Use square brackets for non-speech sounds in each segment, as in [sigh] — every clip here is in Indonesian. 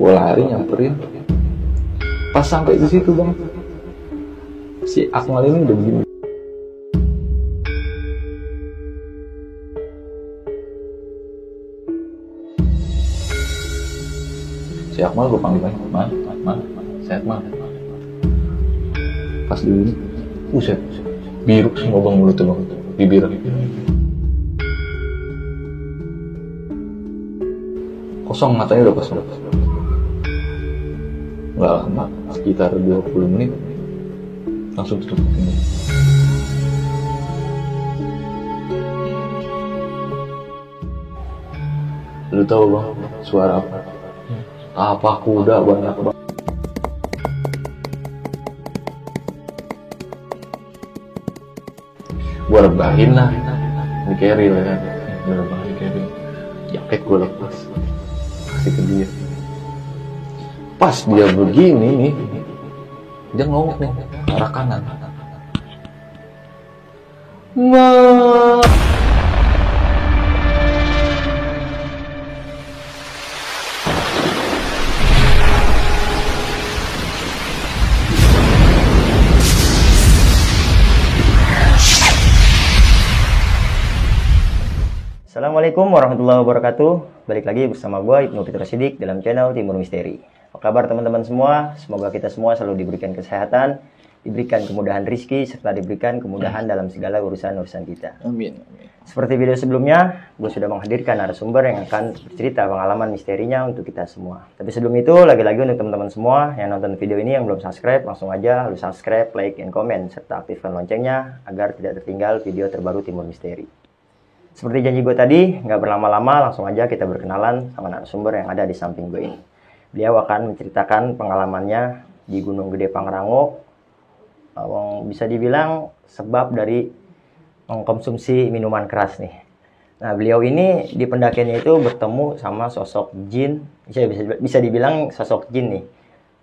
gue lari nyamperin. Pas sampai di situ bang si Akmal ini udah begini. Si Akmal gue panggil lagi mal mal sehat mal pas di ini buset biru semua bang mulutnya bang bibir. Kosong matanya udah kosong nggak lama sekitar 20 menit langsung tutup ini lu tahu bang suara apa? Apa kuda banyak banget gua rebahin lah. Di carry lah kan gua rebahin di carry jaket gua lepas. Kasih ke dia pas dia begini nih dia ngomong nih arah kanan Ma Assalamualaikum warahmatullahi wabarakatuh. Balik lagi bersama gue Ibnu Fitra Sidik dalam channel Timur Misteri. Apa kabar teman-teman semua? Semoga kita semua selalu diberikan kesehatan, diberikan kemudahan rizki, serta diberikan kemudahan dalam segala urusan-urusan kita. amin amin Seperti video sebelumnya, gue sudah menghadirkan narasumber yang akan bercerita pengalaman misterinya untuk kita semua. Tapi sebelum itu, lagi-lagi untuk teman-teman semua yang nonton video ini yang belum subscribe, langsung aja lu subscribe, like, and comment, serta aktifkan loncengnya agar tidak tertinggal video terbaru Timur Misteri. Seperti janji gue tadi, nggak berlama-lama, langsung aja kita berkenalan sama narasumber yang ada di samping gue ini. Beliau akan menceritakan pengalamannya di Gunung Gede Pangrango, bisa dibilang sebab dari mengkonsumsi minuman keras nih. Nah, beliau ini di pendakiannya itu bertemu sama sosok jin, bisa, bisa dibilang sosok jin nih,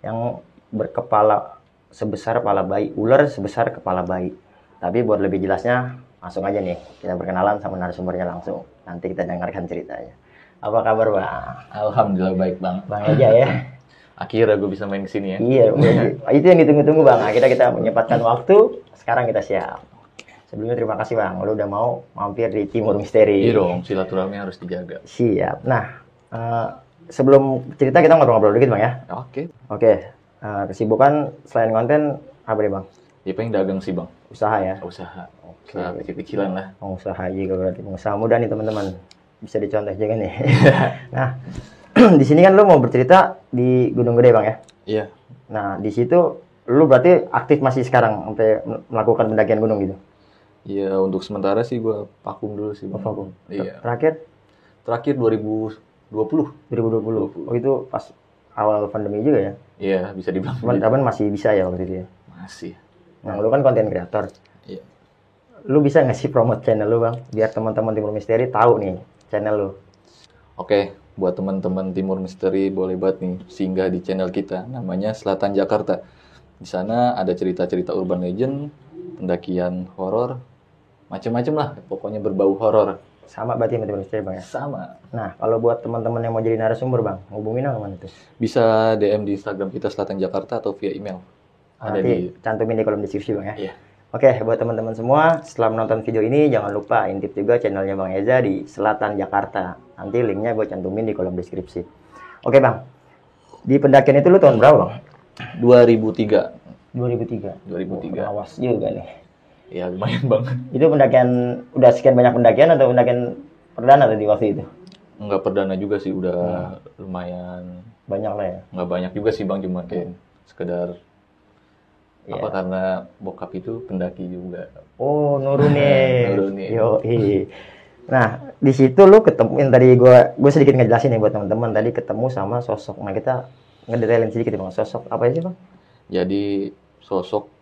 yang berkepala sebesar kepala bayi, ular sebesar kepala bayi. Tapi buat lebih jelasnya, langsung aja nih kita berkenalan sama narasumbernya langsung. Nanti kita dengarkan ceritanya. Apa kabar bang? alhamdulillah baik bang Bang aja ya. [laughs] akhirnya gue bisa main ke sini ya Iya, [laughs] itu yang ditunggu-tunggu bang. Akhirnya kita menyempatkan waktu. Sekarang kita siap. Sebelumnya terima kasih bang, lu udah mau mampir di Timur Misteri. iya dong silaturahmi harus dijaga Siap. Nah, eh, sebelum cerita kita ngobrol-ngobrol dikit bang ya. oke Oke, eh, kesibukan selain konten apa nih bang? dia pengen dagang sih bang Usaha ya. usaha usaha kecil-kecilan lah Pengusaha juga berarti pengusaha muda nih teman-teman. Bisa dicontoh juga nih. [laughs] nah, [clears throat] di sini kan lu mau bercerita di Gunung Gede bang ya. iya Nah, di situ lu berarti aktif masih sekarang sampai melakukan pendakian gunung gitu. iya untuk sementara sih gue vakum dulu sih bang vakum. iya Terakhir terakhir 2020 2020. Oh itu pas awal pandemi juga ya. iya bisa dibilang Cuman kapan masih bisa ya waktu itu ya. masih Nah, lu kan konten kreator. iya Lu bisa nggak sih promote channel lu, Bang? Biar teman-teman Timur Misteri tahu nih channel lu. Oke, buat teman-teman Timur Misteri boleh banget nih singgah di channel kita namanya Selatan Jakarta. Di sana ada cerita-cerita urban legend, pendakian horor, macam-macam lah, pokoknya berbau horor. Sama berarti sama Timur Misteri, Bang ya. Sama. Nah, kalau buat teman-teman yang mau jadi narasumber, Bang, hubungin apa mana tuh? Bisa DM di Instagram kita Selatan Jakarta atau via email. Ada Nanti di cantumin di kolom deskripsi, Bang ya. Iya. Oke, buat teman-teman semua, setelah menonton video ini jangan lupa intip juga channelnya Bang Eza di Selatan Jakarta. Nanti linknya gue cantumin di kolom deskripsi. Oke, Bang. Di pendakian itu lu tahun berapa, Bang? 2003. 2003. 2003. Awas juga nih. Ya lumayan banget. Itu pendakian udah sekian banyak pendakian atau pendakian perdana tadi waktu itu? Nggak perdana juga sih, udah lumayan. Banyak lah ya. Nggak banyak juga sih bang, cuma kayak sekedar Iya. apa karena bokap itu pendaki juga. Oh, nurunin. [laughs] Nurunin. Yo, Nah, di situ lu ketemu yang tadi gua gue sedikit ngejelasin nih buat teman-teman tadi ketemu sama sosok. Nah, kita ngedetailin sedikit ya, Bang. Sosok apa sih, Bang? Jadi sosok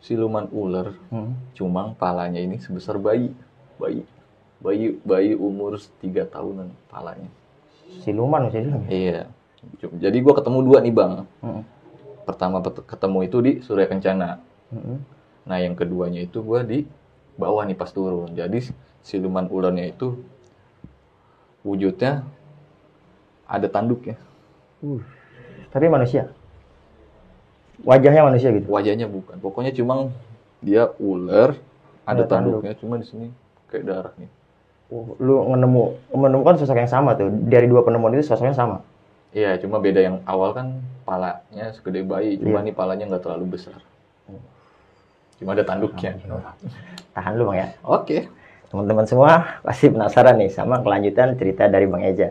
siluman ular, Hmm. cuma palanya ini sebesar bayi, bayi, bayi, bayi umur tiga tahunan palanya. Siluman ya? Iya. Jadi gua ketemu dua nih bang. Hmm. Pertama ketemu itu di Surya Kencana. Hmm. Nah yang keduanya itu gua di bawah nih pas turun. Jadi siluman ularnya itu wujudnya ada tanduknya. Uh. Tapi manusia. Wajahnya manusia gitu. Wajahnya bukan. Pokoknya cuma dia ular, ada Ada tanduk. tanduknya, cuma di sini kayak darah nih. Oh, lu menemu menemukan sosok yang sama tuh. Dari dua penemuan itu sosoknya sama. Iya, cuma beda yang awal kan palanya segede bayi, cuma Iya. nih palanya nggak terlalu besar. Cuma ada tanduknya. Tahan lu Bang ya. Oke. Teman-teman semua pasti penasaran nih sama kelanjutan cerita dari Bang Eja.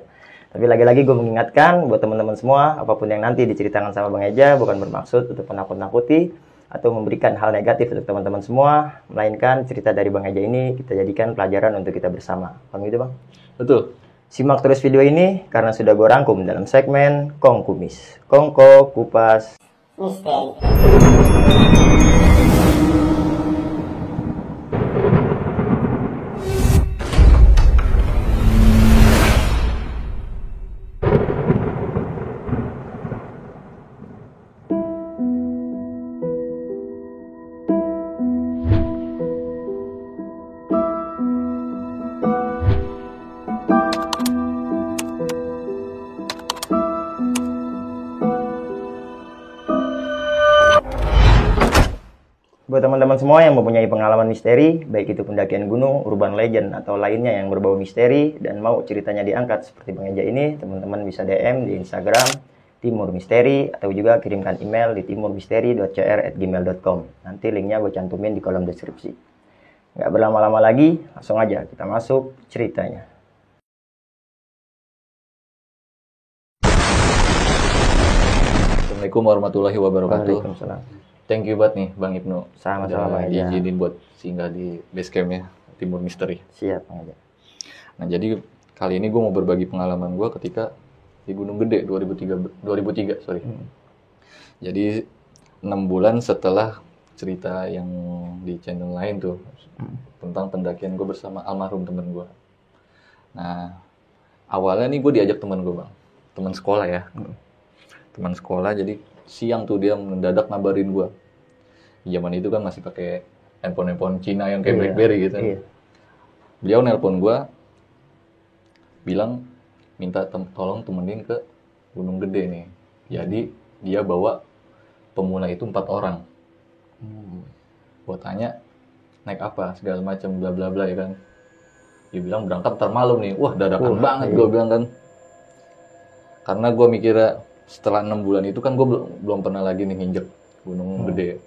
Tapi lagi-lagi gue mengingatkan buat teman-teman semua, apa pun yang nanti diceritakan sama Bang Eja bukan bermaksud untuk menakut-nakuti atau memberikan hal negatif untuk teman-teman semua, melainkan cerita dari Bang Eja ini kita jadikan pelajaran untuk kita bersama. Bang gitu Bang? Betul. Simak terus video ini karena sudah gue rangkum dalam segmen Kong Kumis. Kongko Kupas Buat pengalaman misteri, baik itu pendakian gunung, urban legend, atau lainnya yang berbau misteri, dan mau ceritanya diangkat seperti Bang Eja ini, teman-teman bisa DM di Instagram Timur Misteri, atau juga kirimkan email di timurmisteri.cr@gmail.com. Nanti linknya gue cantumin di kolom deskripsi. Nggak berlama-lama lagi, langsung aja kita masuk ceritanya. Assalamualaikum warahmatullahi wabarakatuh. Waalaikumsalam. Thank you banget nih Bang Ibnu. Sama-sama, Eja. diizinin buat singgah di base campnya Timur Misteri. Siap, Bang Eja. Nah jadi kali ini gue mau berbagi pengalaman gue ketika di Gunung Gede 2003 2003 sorry. Hmm. Jadi enam bulan setelah cerita yang di channel lain tuh Hmm. tentang pendakian gue bersama almarhum temen gue. Nah awalnya nih gue diajak temen gue bang, teman sekolah ya, Hmm. teman sekolah. Jadi siang tuh dia mendadak ngabarin gue. Zaman itu kan masih pakai handphone handphone Cina yang kayak Iya, BlackBerry gitu. Iya. Beliau nelpon gue, bilang minta tem- tolong temenin ke Gunung Gede nih. Jadi dia bawa pemula itu empat orang. Hmm. Gue tanya naik apa segala macam bla bla bla ya kan. Dia bilang berangkat ntar malam nih. Wah dadakan Wah, banget iya. gue bilang kan. Karena gue mikirnya setelah enam bulan itu kan gue belum belum pernah lagi nih nginjek Gunung Hmm. Gede.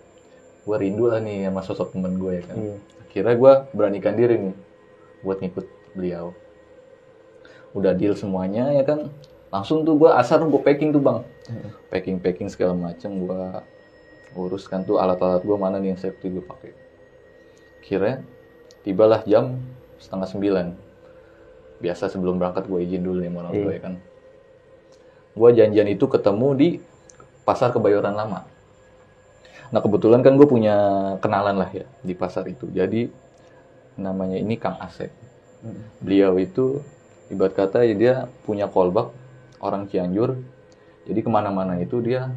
Gue rindu lah nih sama sosok temen gue ya kan. Iya. Akhirnya gue beranikan diri nih buat ngikut beliau. Udah deal semuanya ya kan. Langsung tuh gue asar gue packing tuh bang. Hmm. Packing packing segala macam gue uruskan tuh alat-alat gue mana nih yang safety gue pakai. Akhirnya tibalah jam setengah sembilan. Biasa sebelum berangkat gue izin dulu nih orang tua Iya. ya kan. Gue janjian itu ketemu di pasar kebayoran lama. Nah kebetulan kan gue punya kenalan lah ya di pasar itu. Jadi namanya ini Kang Asep. Hmm. Beliau itu ibarat kata ya dia punya kolbak orang Cianjur. Jadi ke mana-mana itu dia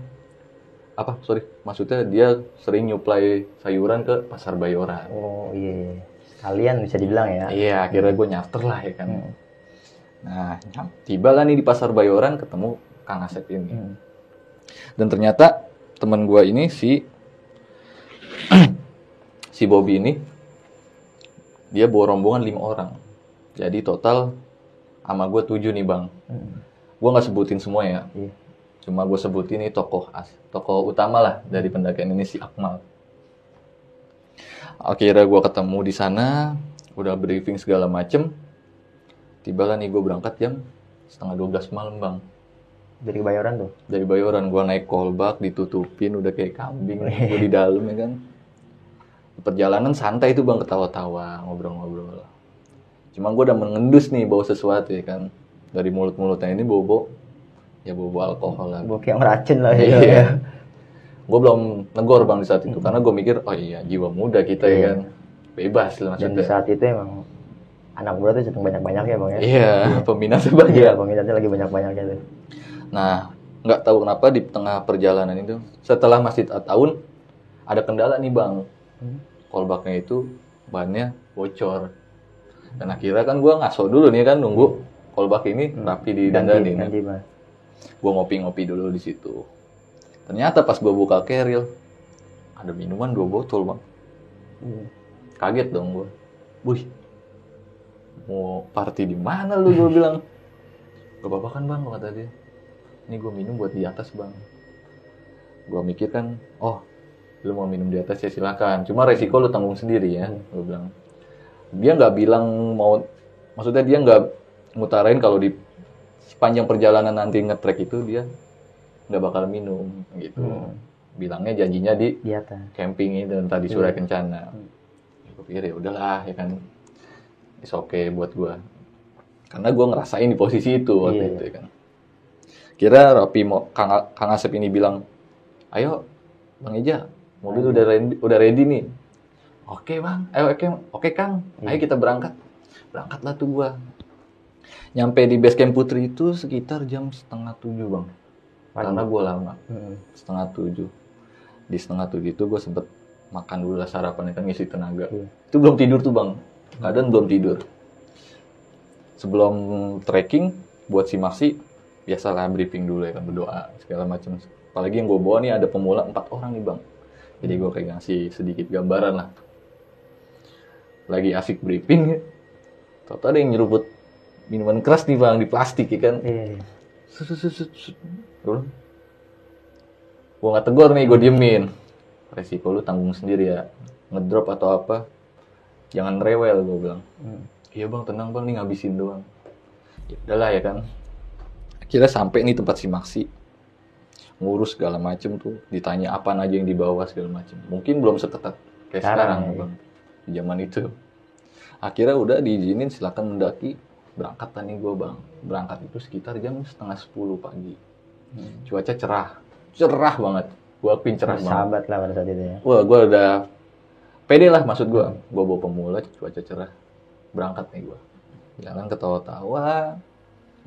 apa sorry maksudnya dia sering nyuplai sayuran ke pasar Bayoran. Oh iya. Kalian bisa dibilang ya. Iya akhirnya gue nyarter lah ya kan. Hmm. Nah tiba lah nih di pasar Bayoran ketemu Kang Asep ini. Hmm. Dan ternyata teman gua ini si [clears throat] si Bobby ini dia bawa rombongan lima orang. Jadi total sama gue tujuh nih bang. Hmm. Gua nggak sebutin semua ya. Iya. Cuma gue sebutin nih tokoh as, tokoh utama lah dari pendakian ini si Akmal. Akhirnya gua ketemu di sana, udah briefing segala macem. Tiba lah nih gue berangkat jam setengah 12 malam bang Dari kebayoran tuh. dari Bayoran gua naik kolbak ditutupin udah kayak kambing gue di dalam ya kan perjalanan santai itu bang ketawa-tawa ngobrol-ngobrol cuma gue udah mengendus nih bawa sesuatu ya kan dari mulut-mulutnya ini bobo ya bobo alkohol lah Gue kayak ngeracun lah ya. Iya. gue belum negor bang di saat itu karena gue mikir oh iya jiwa muda kita ya Iya. kan bebas lah Dan di maksudnya saat itu emang anak gue tuh sedang banyak-banyak ya bang ya. iya peminatnya banyak Iya, peminatnya lagi banyak-banyaknya tuh. Nah, nggak tahu kenapa di tengah perjalanan itu, setelah masjid tahun ada kendala nih bang, Hmm. Kolbaknya itu bannya bocor. Dan akhirnya kan gua ngaso dulu nih kan nunggu kolbak ini rapi ganti mas. gue ngopi-ngopi dulu di situ. Ternyata pas gue buka keril ada minuman dua botol bang. Hmm. kaget dong gue wih mau party di mana lu? gue [laughs] bilang. Gak apa-apa kan bang kata dia. Ini gue minum buat di atas bang. Gue mikir kan oh lu mau minum di atas ya silakan cuma resiko lu tanggung sendiri ya gue bilang dia nggak bilang mau maksudnya dia nggak ngutarain kalau di sepanjang perjalanan nanti ngetrek itu dia nggak bakal minum gitu bilangnya janjinya di Di atas. camping itu tadi Suraya Kencana. Gue pikir ya udahlah ya kan, is oke buat gua. Karena gua ngerasain di posisi itu waktu Iya. itu ya kan. Kira Rapi mau Kang, Kang Asep ini bilang, ayo Bang Eja, mobil udah ready, udah ready nih. Oke bang, ayo oke, oke Kang, ayo kita berangkat. Berangkatlah tuh gua. Nyampe di base camp Putri itu sekitar jam setengah tujuh bang. Karena gua lama Hmm. setengah tujuh di setengah tujuh itu gue sempet makan dulu lah sarapan kan ngisi tenaga Iya. itu belum tidur tuh bang kadang belum tidur sebelum trekking buat si Marsi biasalah briefing dulu ya kan berdoa segala macam apalagi yang gue bawa nih ada pemula empat orang nih bang jadi gue kayak ngasih sedikit gambaran lah lagi asik briefing ya Tau ada yang nyeruput minuman keras nih bang di plastik ya kan Iya. Sut. Gua bilang, Gua nggak tegur nih, gue diemin. Resiko lu tanggung sendiri ya. Ngedrop atau apa, jangan rewel gue bilang. Hmm. Iya bang, tenang bang, nih ngabisin doang. Ya udahlah ya kan. Akhirnya sampai nih tempat si Maksi. Ngurus segala macem tuh, ditanya apa aja yang dibawa segala macem. Mungkin belum seketat kayak Sekarang, sekarang, ya. bang. Di zaman itu. Akhirnya udah diizinin silakan mendaki. Berangkat nih gue bang. Berangkat itu sekitar jam setengah sepuluh pagi. Cuaca cerah. Cerah banget. Gue akuin cerah banget. Sahabat lah pada saat itu ya. Wah, gue udah pede lah maksud gue. Gue bawa pemula, cuaca cerah. Berangkat nih gue. Jalan ketawa-tawa,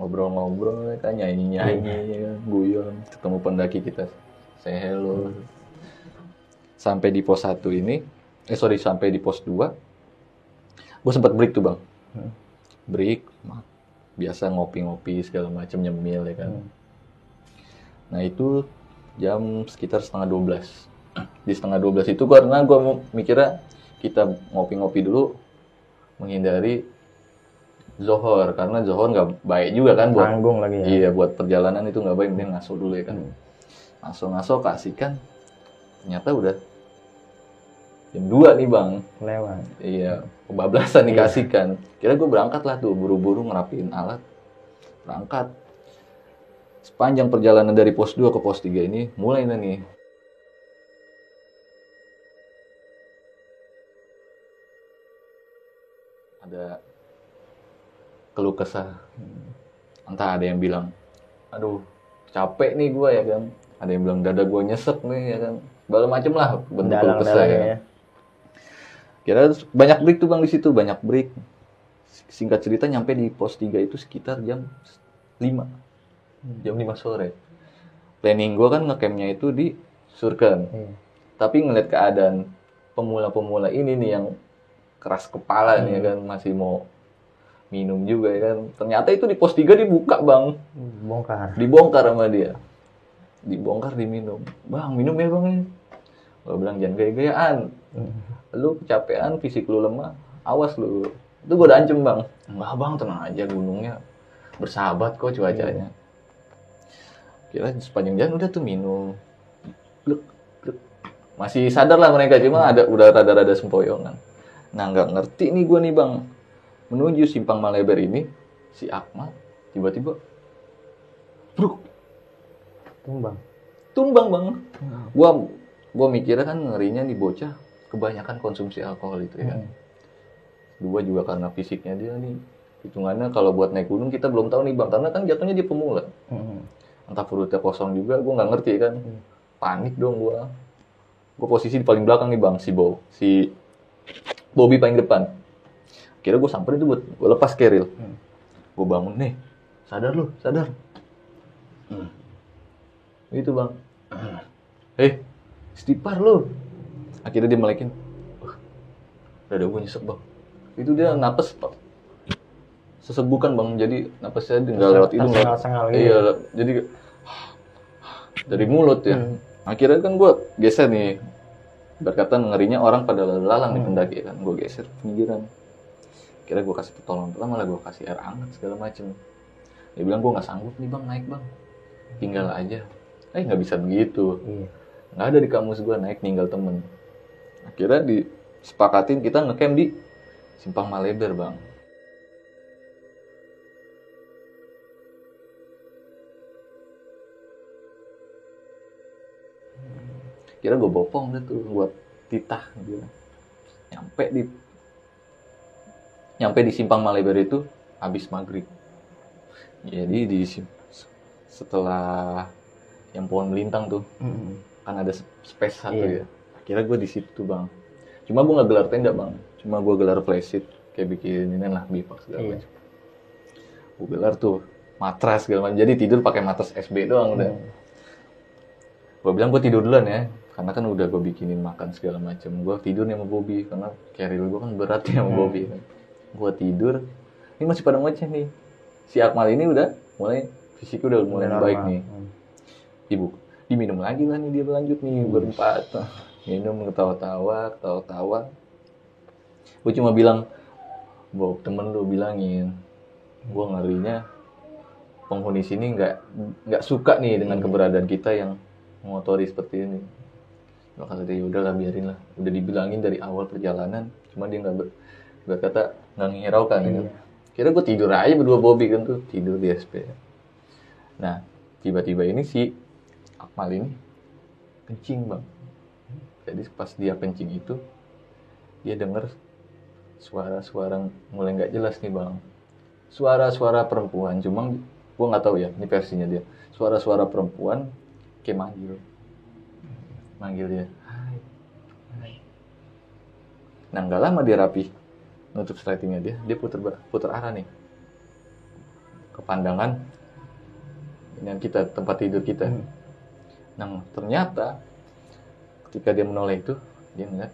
ngobrol-ngobrol, kan nyanyi-nyanyi, guyon. Ketemu pendaki kita, say hello. Sampai di pos 1 ini, eh sorry, sampai di pos 2, gue sempat break tuh bang. Hmm. Break, biasa ngopi-ngopi segala macam nyemil ya kan. Hmm. Nah itu jam sekitar setengah 12. [clears throat] Di setengah 12 itu karena gue mikirnya kita ngopi-ngopi dulu menghindari zohor karena zohor nggak baik juga kan buat Tanggung lagi ya. iya buat perjalanan itu nggak baik mending ngaso dulu ya kan Hmm. ngaso-ngaso kasihkan ternyata udah jam 2 nih bang Lewat. Iya, kebablasan Iya. dikasihkan. Kira gue berangkat lah tuh, buru-buru ngerapiin alat. Berangkat. Sepanjang perjalanan dari pos 2 ke pos 3 ini, mulai nih. Ada keluh kesah. Entah ada yang bilang, aduh capek nih gue ya kan. Ada yang bilang dada gue nyesek nih ya kan. Segala macem lah bentuk keluh kesah ya. ya. Kira banyak break tuh bang di situ, banyak break. Singkat cerita nyampe di pos 3 itu sekitar jam 5. Jam 5 sore. Planning gua kan ngecampnya itu di Surken. Iya. Tapi ngeliat keadaan pemula-pemula ini nih yang keras kepala nih ya kan, masih mau minum juga ya kan. Ternyata itu di pos 3 dibuka bang. Bongkar. Dibongkar sama dia. Dibongkar diminum. Bang minum ya bang ya. Gua bilang jangan gaya-gayaan Hmm. lu kecapean, fisik lu lemah, awas lu. Itu gue udah ancam bang. Enggak bang, tenang aja gunungnya bersahabat kok cuacanya. Kira sepanjang jalan udah tuh minum. Gluk, gluk. Masih sadar lah mereka, cuma ada udah rada-rada sempoyongan. Nah nggak ngerti nih gue nih bang. Menuju simpang Maleber ini, si Akmal tiba-tiba bruk, Tumbang. tumbang bang. Gua gua mikirnya kan ngerinya nih bocah kebanyakan konsumsi alkohol itu ya. kan. Dua juga karena fisiknya dia nih. Hitungannya kalau buat naik gunung kita belum tahu nih bang, karena kan jatuhnya dia pemula. Hmm. Entah perutnya kosong juga, gua nggak ngerti kan. Hmm. Panik dong gua. Gua posisi di paling belakang nih bang, si Bob, si Bobby paling depan. Kira gua samperin tuh buat gua lepas keril. Hmm. Gua bangun nih, sadar lu, sadar. Hmm. Itu bang. Eh, stipar lu. Akhirnya dia melekin. Wah, dada gue nyesek bang. Itu dia napes. Pak. sesegukan bang jadi napas saya nggak lewat hidung Tersengal-sengal gitu. iya jadi dari mulut ya Hmm. akhirnya kan gue geser nih berkata ngerinya orang pada lalang di Hmm. pendaki kan gue geser pinggiran kira gue kasih pertolongan pertama malah gue kasih air hangat segala macem. Dia bilang gue nggak sanggup nih bang. Naik bang. Tinggal aja. Eh nggak bisa begitu. Iya. nggak ada di kamus gue naik ninggal temen. Akhirnya disepakatin kita ngecamp di simpang Maleber bang. Kira gue bopong deh tuh buat titah gitu nyampe di nyampe di simpang Maleber itu habis maghrib jadi di setelah yang pohon melintang tuh Mm. kan ada space satu Iya. ya akhirnya gue di situ bang cuma gue nggak gelar tenda bang cuma gue gelar flysheet kayak bikin ini lah bipak segala Iya. macam gue gelar tuh matras segala macam jadi tidur pakai matras SB doang udah Hmm. gue bilang gue tidur duluan ya karena kan udah gue bikinin makan segala macam gue tidur nih sama Bobby karena carrier gue kan berat ya sama Hmm. Bobby kan gue tidur. Ini masih pada ngoceh nih. Si Akmal ini udah mulai fisiknya udah mulai Udah baik nih. Hmm. ibu diminum lagi lah nih dia berlanjut nih Hmm. berempat. Minum ketawa-tawa ketawa-tawa. Gue cuma bilang Bob temen lu bilangin. Gue ngerinya penghuni sini nggak nggak suka nih dengan Hmm. keberadaan kita yang mengotori seperti ini. Kata dia udahlah biarin lah. Udah dibilangin dari awal perjalanan cuma dia nggak ber, berkata nggak menghiraukan ya kan. Iya. kira gue tidur aja berdua Bobby kan tuh. Tidur di SP nah tiba-tiba ini si Akmal ini kencing bang. Jadi pas dia kencing itu dia denger suara-suara mulai nggak jelas nih bang. Suara-suara perempuan cuma gue nggak tahu ya ini versinya dia. Suara-suara perempuan kayak manggil. Manggil dia nah nggak lama dia rapi nutup slidingnya dia dia puter ba- puter arah nih ke pandangan dengan kita tempat tidur kita Hmm. Nah, ternyata ketika dia menoleh itu, dia ngeliat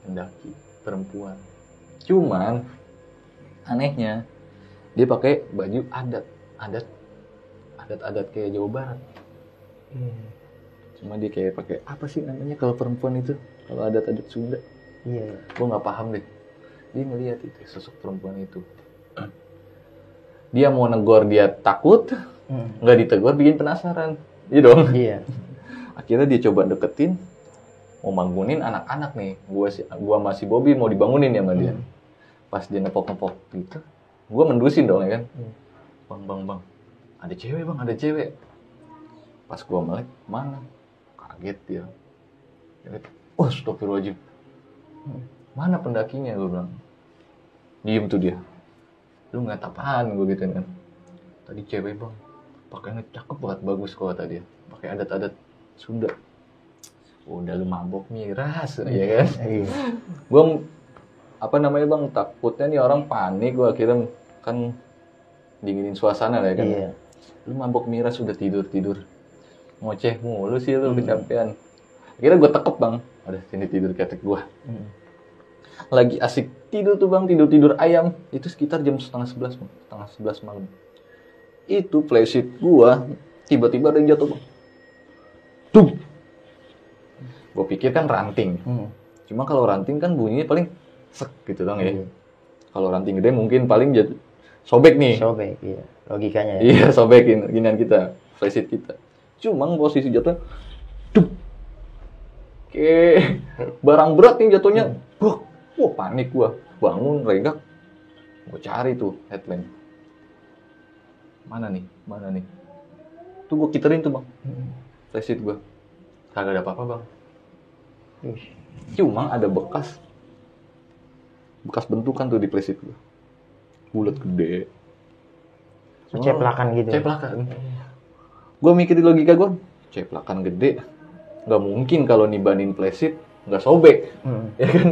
pendaki perempuan. Cuman anehnya dia pakai baju adat, adat, adat-adat kayak Jawa Barat. Iya. Cuma dia kayak pakai apa sih namanya kalau perempuan itu? Kalau adat-adat Sunda, Iya. gue nggak paham deh. Dia ngeliat itu sosok perempuan itu. Dia mau negor dia takut, Hmm. nggak ditegur bikin penasaran. Iya dong. Iya. [laughs] akhirnya dia coba deketin mau bangunin anak-anak nih gua si gua masih Bobby mau dibangunin ya sama dia Hmm. pas dia nepok-nepok gitu gua mendusin dong ya kan Hmm. bang bang bang ada cewek bang ada cewek pas gua melek mana kaget dia kaget oh astagfirullahaladzim Hmm. Mana pendakinya? Gua bilang. Diem tuh dia. Lu nggak apaan gua gitu kan. Tadi cewek bang. Pakainya cakep banget bagus kok kata dia. Pakai adat-adat Sunda. Udah lu mabok miras ya kan? Iya. gue apa namanya bang? Takutnya nih orang panik gue akhirnya kan dinginin suasana lah ya kan? Iya. lu mabok miras udah tidur tidur. Ngoceh mulu sih lu Hmm. kecapean. Akhirnya gue tekep bang. Ada sini tidur ketek gue Hmm. Lagi asik tidur tuh bang. Tidur tidur ayam. Itu sekitar jam setengah sebelas bang. Setengah sebelas malam. Itu flysheet gua tiba-tiba ada yang jatuh bang. Tuh gue pikir kan ranting. Hmm. cuma kalau ranting kan bunyinya paling sek gitu dong ya. Iya. kalau ranting gede mungkin paling jatuh sobek nih. Sobek, iya. Logikanya ya. [laughs] iya sobekin ginian kita. Flysheet kita. Cuma posisi jatuh tuh kayak barang berat nih jatuhnya. Wah, wah panik gua. Bangun regak gua cari tuh headlamp. Mana nih? Mana nih? Tuh gua kiterin tuh bang. Hmm. flysheet gua. Kagak ada apa-apa bang. Cuma ada bekas. Bekas bentukan tuh di flysheet gua. Bulat gede. Ceplakan gitu. ya? ceplakan. Gue mikirin logika gue ceplakan gede. Nggak mungkin kalau nibanin flysheet nggak sobek Hmm. [laughs] ya kan?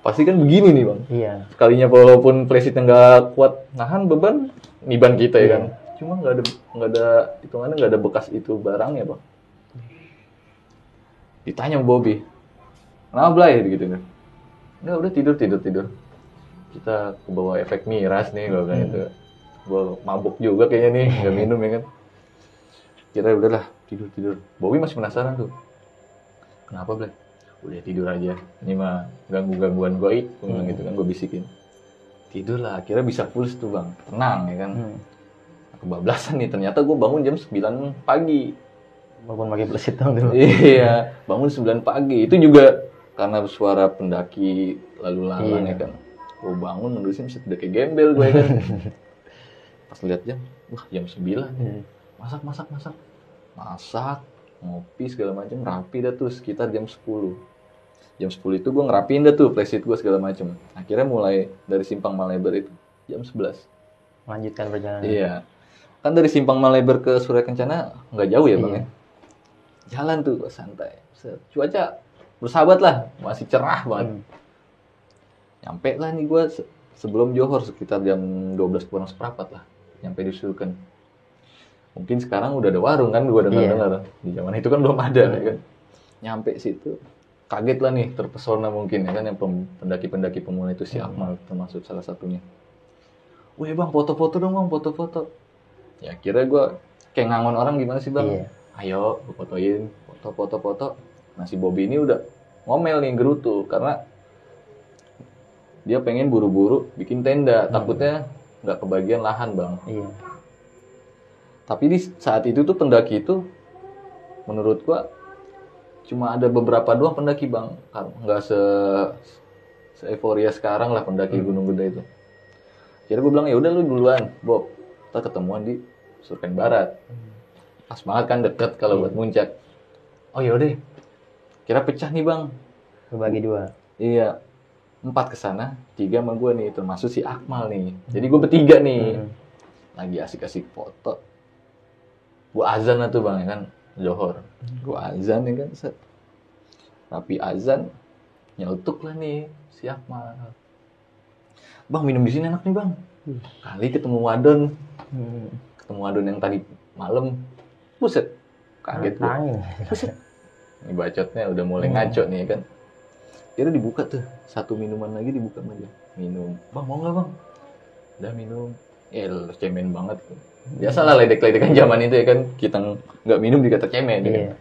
Pasti kan begini nih bang. Iya. sekalinya walaupun flysheetnya nggak kuat nahan beban niban kita ya Iya. kan? Cuma nggak ada nggak ada hitungannya nggak ada bekas itu barangnya bang. Ditanya sama Bobby kenapa Blay gitu kan. Nggak udah tidur tidur tidur. Kita kebawa efek miras nih gue bilang itu gue mabuk juga kayaknya nih nggak [laughs] minum ya kan. Kira udahlah tidur tidur. Bobby masih penasaran tuh. Kenapa Black udah tidur aja. Ini mah ganggu gangguan gue gue bilang gitu kan gue bisikin. Tidur lah akhirnya bisa full tuh bang. Tenang ya kan? Hmm. kebablasan nih ternyata gue bangun jam 9 pagi. Walaupun pakai plus hitam dulu. iya bangun 9 pagi. Itu juga karena suara pendaki lalu lalang Iya. ya kan? Gue bangun menulisnya bisa udah kayak gembel gue kan? [laughs] Pas lihat jam wah jam 9 Hmm. masak masak masak. Masak ngopi segala macam rapi dah tuh sekitar jam 10 jam 10 itu gue ngerapiin dah tuh flysheet gue segala macam akhirnya mulai dari simpang Malebar itu jam 11 Melanjutkan perjalanan. Iya. Kan dari Simpang Malebar ke Surya Kencana nggak jauh ya, Bang Iya. ya? Jalan tuh santai. Set. Cuaca bersahabat lah, masih cerah banget. Hmm. Nyampe lah nih gua se- sebelum Johor sekitar jam 12 kurang seperempat lah. Nyampe di Sulkan. Mungkin sekarang udah ada warung kan gua dengar-dengar. Di zaman itu kan belum ada ya kan. Nyampe situ kaget lah nih, terpesona mungkin ya kan yang pendaki-pendaki pemula itu si Akmal termasuk salah satunya. Wih bang foto-foto dong bang foto-foto. Ya kira gua kayak ngangon orang gimana sih bang? Iya. Ayo fotoin foto-foto-foto. Nah si Bobby ini udah ngomel nih gerutu karena dia pengen buru-buru bikin tenda takutnya nggak kebagian lahan bang Iya. tapi di saat itu tuh pendaki itu menurut gua cuma ada beberapa doang pendaki bang. Nggak se se euforia sekarang lah pendaki gunung gede itu. Kira gue bilang ya udah lu duluan Bob. Kita ketemuan di Surken Barat. Pas banget kan deket kalau buat muncak. Oh yaudah kira pecah nih bang. Berbagi dua. Iya, empat ke sana, tiga sama gue nih, termasuk si Akmal nih. Jadi gue bertiga nih, Hmm. lagi asik-asik foto. Gue azan lah tuh bang, ya kan, Johor. Gue azan ya kan, set. Tapi azan, nyeletuk lah nih si Akmal. Bang minum di sini enak nih bang. Kali ketemu wadon, Hmm. ketemu wadon yang tadi malam, buset, kaget gue. Tangin. Ini bacotnya udah mulai ngaco nih ya kan. Kira dibuka tuh, satu minuman lagi dibuka sama dia. Minum. Bang mau nggak bang? Udah minum. Eh cemen banget. Biasalah ledek-ledekan zaman itu ya kan. Kita nggak minum dikata cemen. ya kan. Iya.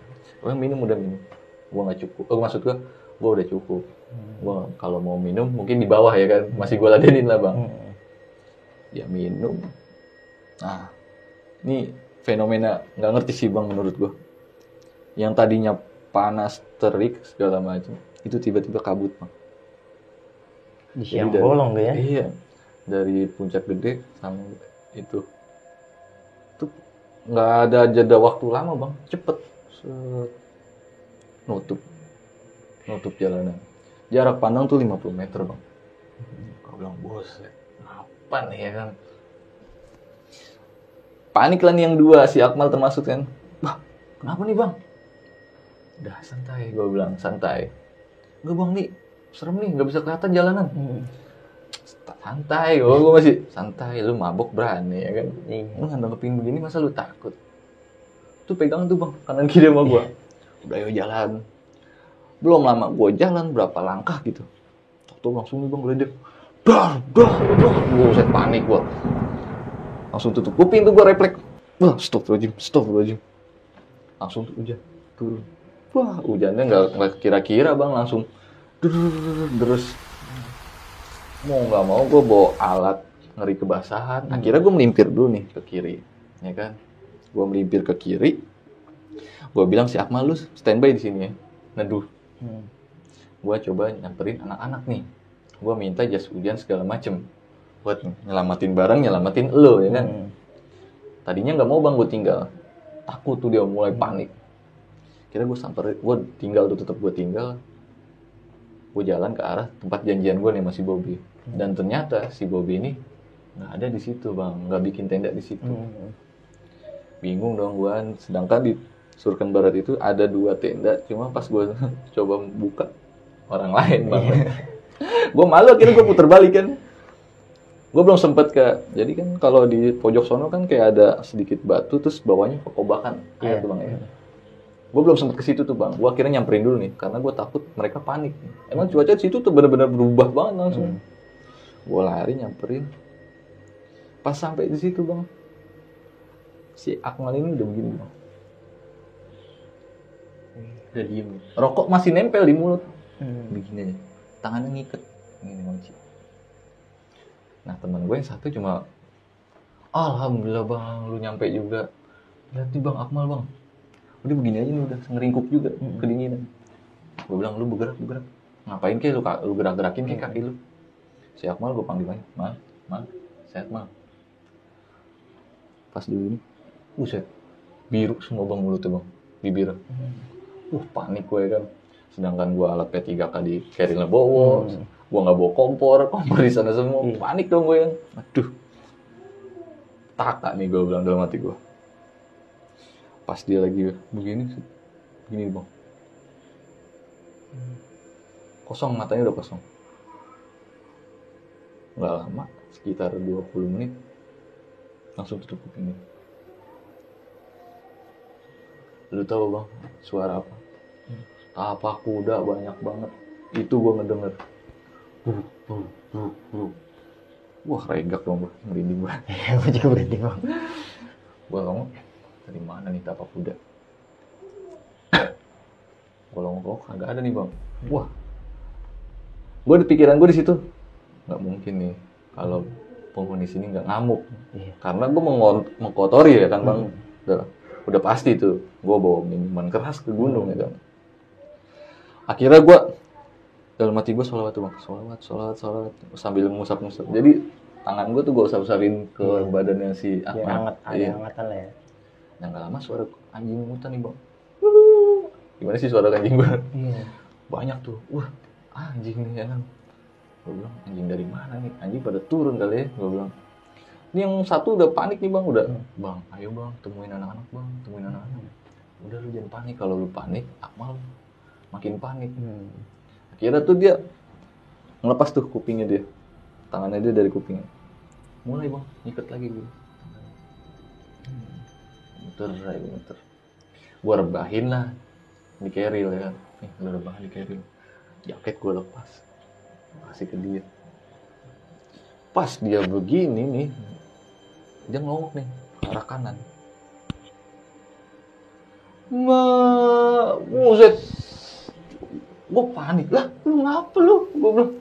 Bang minum udah minum. Gua nggak cukup. Oh maksud gua, gua udah cukup. Gua kalau mau minum mungkin di bawah ya kan. Masih gua ladenin lah bang. Hmm. Dia minum. Nah, ini fenomena nggak ngerti sih bang menurut gua. Yang tadinya panas terik segala macam itu tiba-tiba kabut bang. Di siang bolong ya. Iya, dari puncak gede sama itu, itu nggak ada jeda waktu lama bang, cepet, Set. nutup, nutup jalanan. Jarak pandang tuh 50 meter bang. Kau bilang bos, apa nih ya kan? Panik lah nih yang dua, si Akmal termasuk kan. Bah, kenapa nih bang? Udah santai, gue bilang santai. Enggak bang nih, serem nih, nggak bisa kelihatan jalanan Hmm. Santai gue gue masih santai lu mabok berani ya kan? Iya. lu ngadepin begini masa lu takut? Tuh pegang tuh bang kanan kiri sama gue udah ayo jalan. Belum lama gue jalan berapa langkah gitu. Tuh langsung nih bang geledek. Dar dar dar gue set panik gue langsung tutup kuping tuh gue refleks. Wah stop rajim stop rajim langsung hujan turun. Wah hujannya nggak kira-kira bang langsung. Terus mau nggak mau gue bawa alat ngeri kebasahan. Akhirnya gue melimpir dulu nih ke kiri ya kan? Gue melimpir ke kiri gue bilang si Akmal lu standby di sini ya. Neduh Hmm. gue coba nyamperin anak-anak nih. Gue minta jas hujan segala macem buat nyelamatin barang nyelamatin lo ya kan? Hmm. tadinya nggak mau bang gue tinggal. Takut tuh dia mulai panik. Kira gue samperin gue tinggal tuh tetap gue tinggal. Gue jalan ke arah tempat janjian gue nih masih Bobby dan ternyata si Bobby ini nggak ada di situ bang. Nggak bikin tenda di situ. Hmm. bingung dong gue sedangkan di Surken Barat itu ada dua tenda cuma pas gue [laughs] coba buka orang lain bang. [laughs] Gue malu akhirnya gue puter balik kan. Gue belum sempet ke jadi kan kalau di pojok sono kan kayak ada sedikit batu terus bawahnya kokobakan air Iya. tuh bang ya. Gue belum sempet ke situ tuh bang. Gue akhirnya nyamperin dulu nih karena gue takut mereka panik. Emang cuaca di situ tuh bener-bener berubah banget langsung gue lari nyamperin. Pas sampai di situ bang si Akmal ini udah begini bang. Udah diem. Rokok masih nempel di mulut. Hmm. begini aja. Tangannya ngiket ini kunci nah teman gue yang satu cuma alhamdulillah bang lu nyampe juga. Lihat nih bang Akmal bang udah begini aja nih udah ngeringkuk juga Hmm. kedinginan. Gue bilang lu bergerak bergerak. Ngapain kayak lu lu gerak gerakin kayak kaki lu si Akmal gue panggil aja mal mal sehat mal pas dulu ini buset. Biru semua bang mulutnya bang. Bibir uh panik gue kan. Sedangkan gue alat P3K di carry bawa Hmm. gue nggak bawa kompor. Kompor di sana semua. Iya. panik dong gue kan aduh. Taka nih gue bilang dalam hati gue pas dia lagi begini begini bang. Kosong matanya udah kosong nggak lama sekitar 20 menit langsung tutup kupingnya lu tahu bang suara apa? Tapak kuda banyak banget. Itu gua ngedenger. Wah regak dong gua merinding gua. [laughs] Ya, gue juga berhenti bang. gua ngomong dari mana nih tapak kuda? [coughs] Gua ngomong kok kagak ada nih bang. Wah. Gua di pikiran gua di situ nggak mungkin nih kalau penghuni sini nggak ngamuk. Iya. karena gue mengkotori ya kan bang. Udah udah pasti tuh gue bawa minuman keras ke gunung ya kan. Akhirnya gue dalam hati gue sholawat tuh bang. Sholawat sholawat sholawat. Sambil ngusap-ngusap. Jadi tangan gue tuh gue usap-usapin ke Iya. badannya si Ya, Ahmad. hangat, ada Iya. hangatan lah ya. yang gak lama suara anjing mutan nih bang. Gimana sih suara anjing gue Iya. banyak tuh. Wah anjing nih ya kan gue bilang anjing dari mana nih? Anjing pada turun kali ya gue bilang. Ini yang satu udah panik nih bang. Udah bang ayo bang temuin anak-anak bang temuin anak-anak. Udah lu jangan panik. Kalau lu panik Akmal makin panik. Hmm. akhirnya tuh dia ngelepas tuh kupingnya dia. Tangannya dia dari kupingnya mulai bang. Nyikat lagi gue muter aja muter. Gue rebahin lah. Di keril ya kan. Nih lu rebahin di keril. Jaket gue lepas kasih ke dia. Pas dia begini nih dia ngomong nih ke arah kanan. Ma, buset. Gue panik. Lah lu ngapa lu? Gue bilang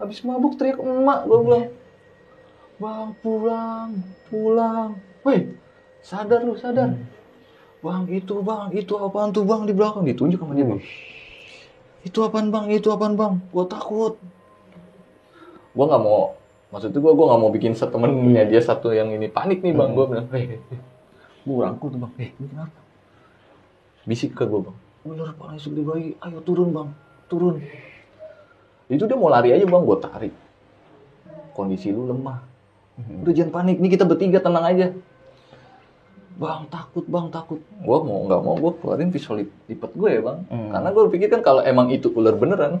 habis mabuk teriak emak gue bilang. Bang pulang pulang. Weh sadar lu sadar. Bang itu bang itu apaan tuh bang di belakang. Ditunjuk sama dia bang itu apaan bang? Itu apaan bang? Gue takut. Gue nggak mau. Maksudnya gue gue nggak mau bikin set temennya dia satu yang ini panik nih bang. Gue bilang hei gue rangkul tuh bang. Eh lu kenapa? Bisik ke gue bang. Bener pak langsung dibagi ayo turun bang. Turun. Itu dia mau lari aja bang. Gue tarik. Kondisi lu lemah. Udah jangan panik. Nih kita bertiga tenang aja bang takut bang takut gue mau nggak mau gue keluarin pisau lip- lipat gue ya bang Hmm. karena gue pikir kan kalau emang itu ular beneran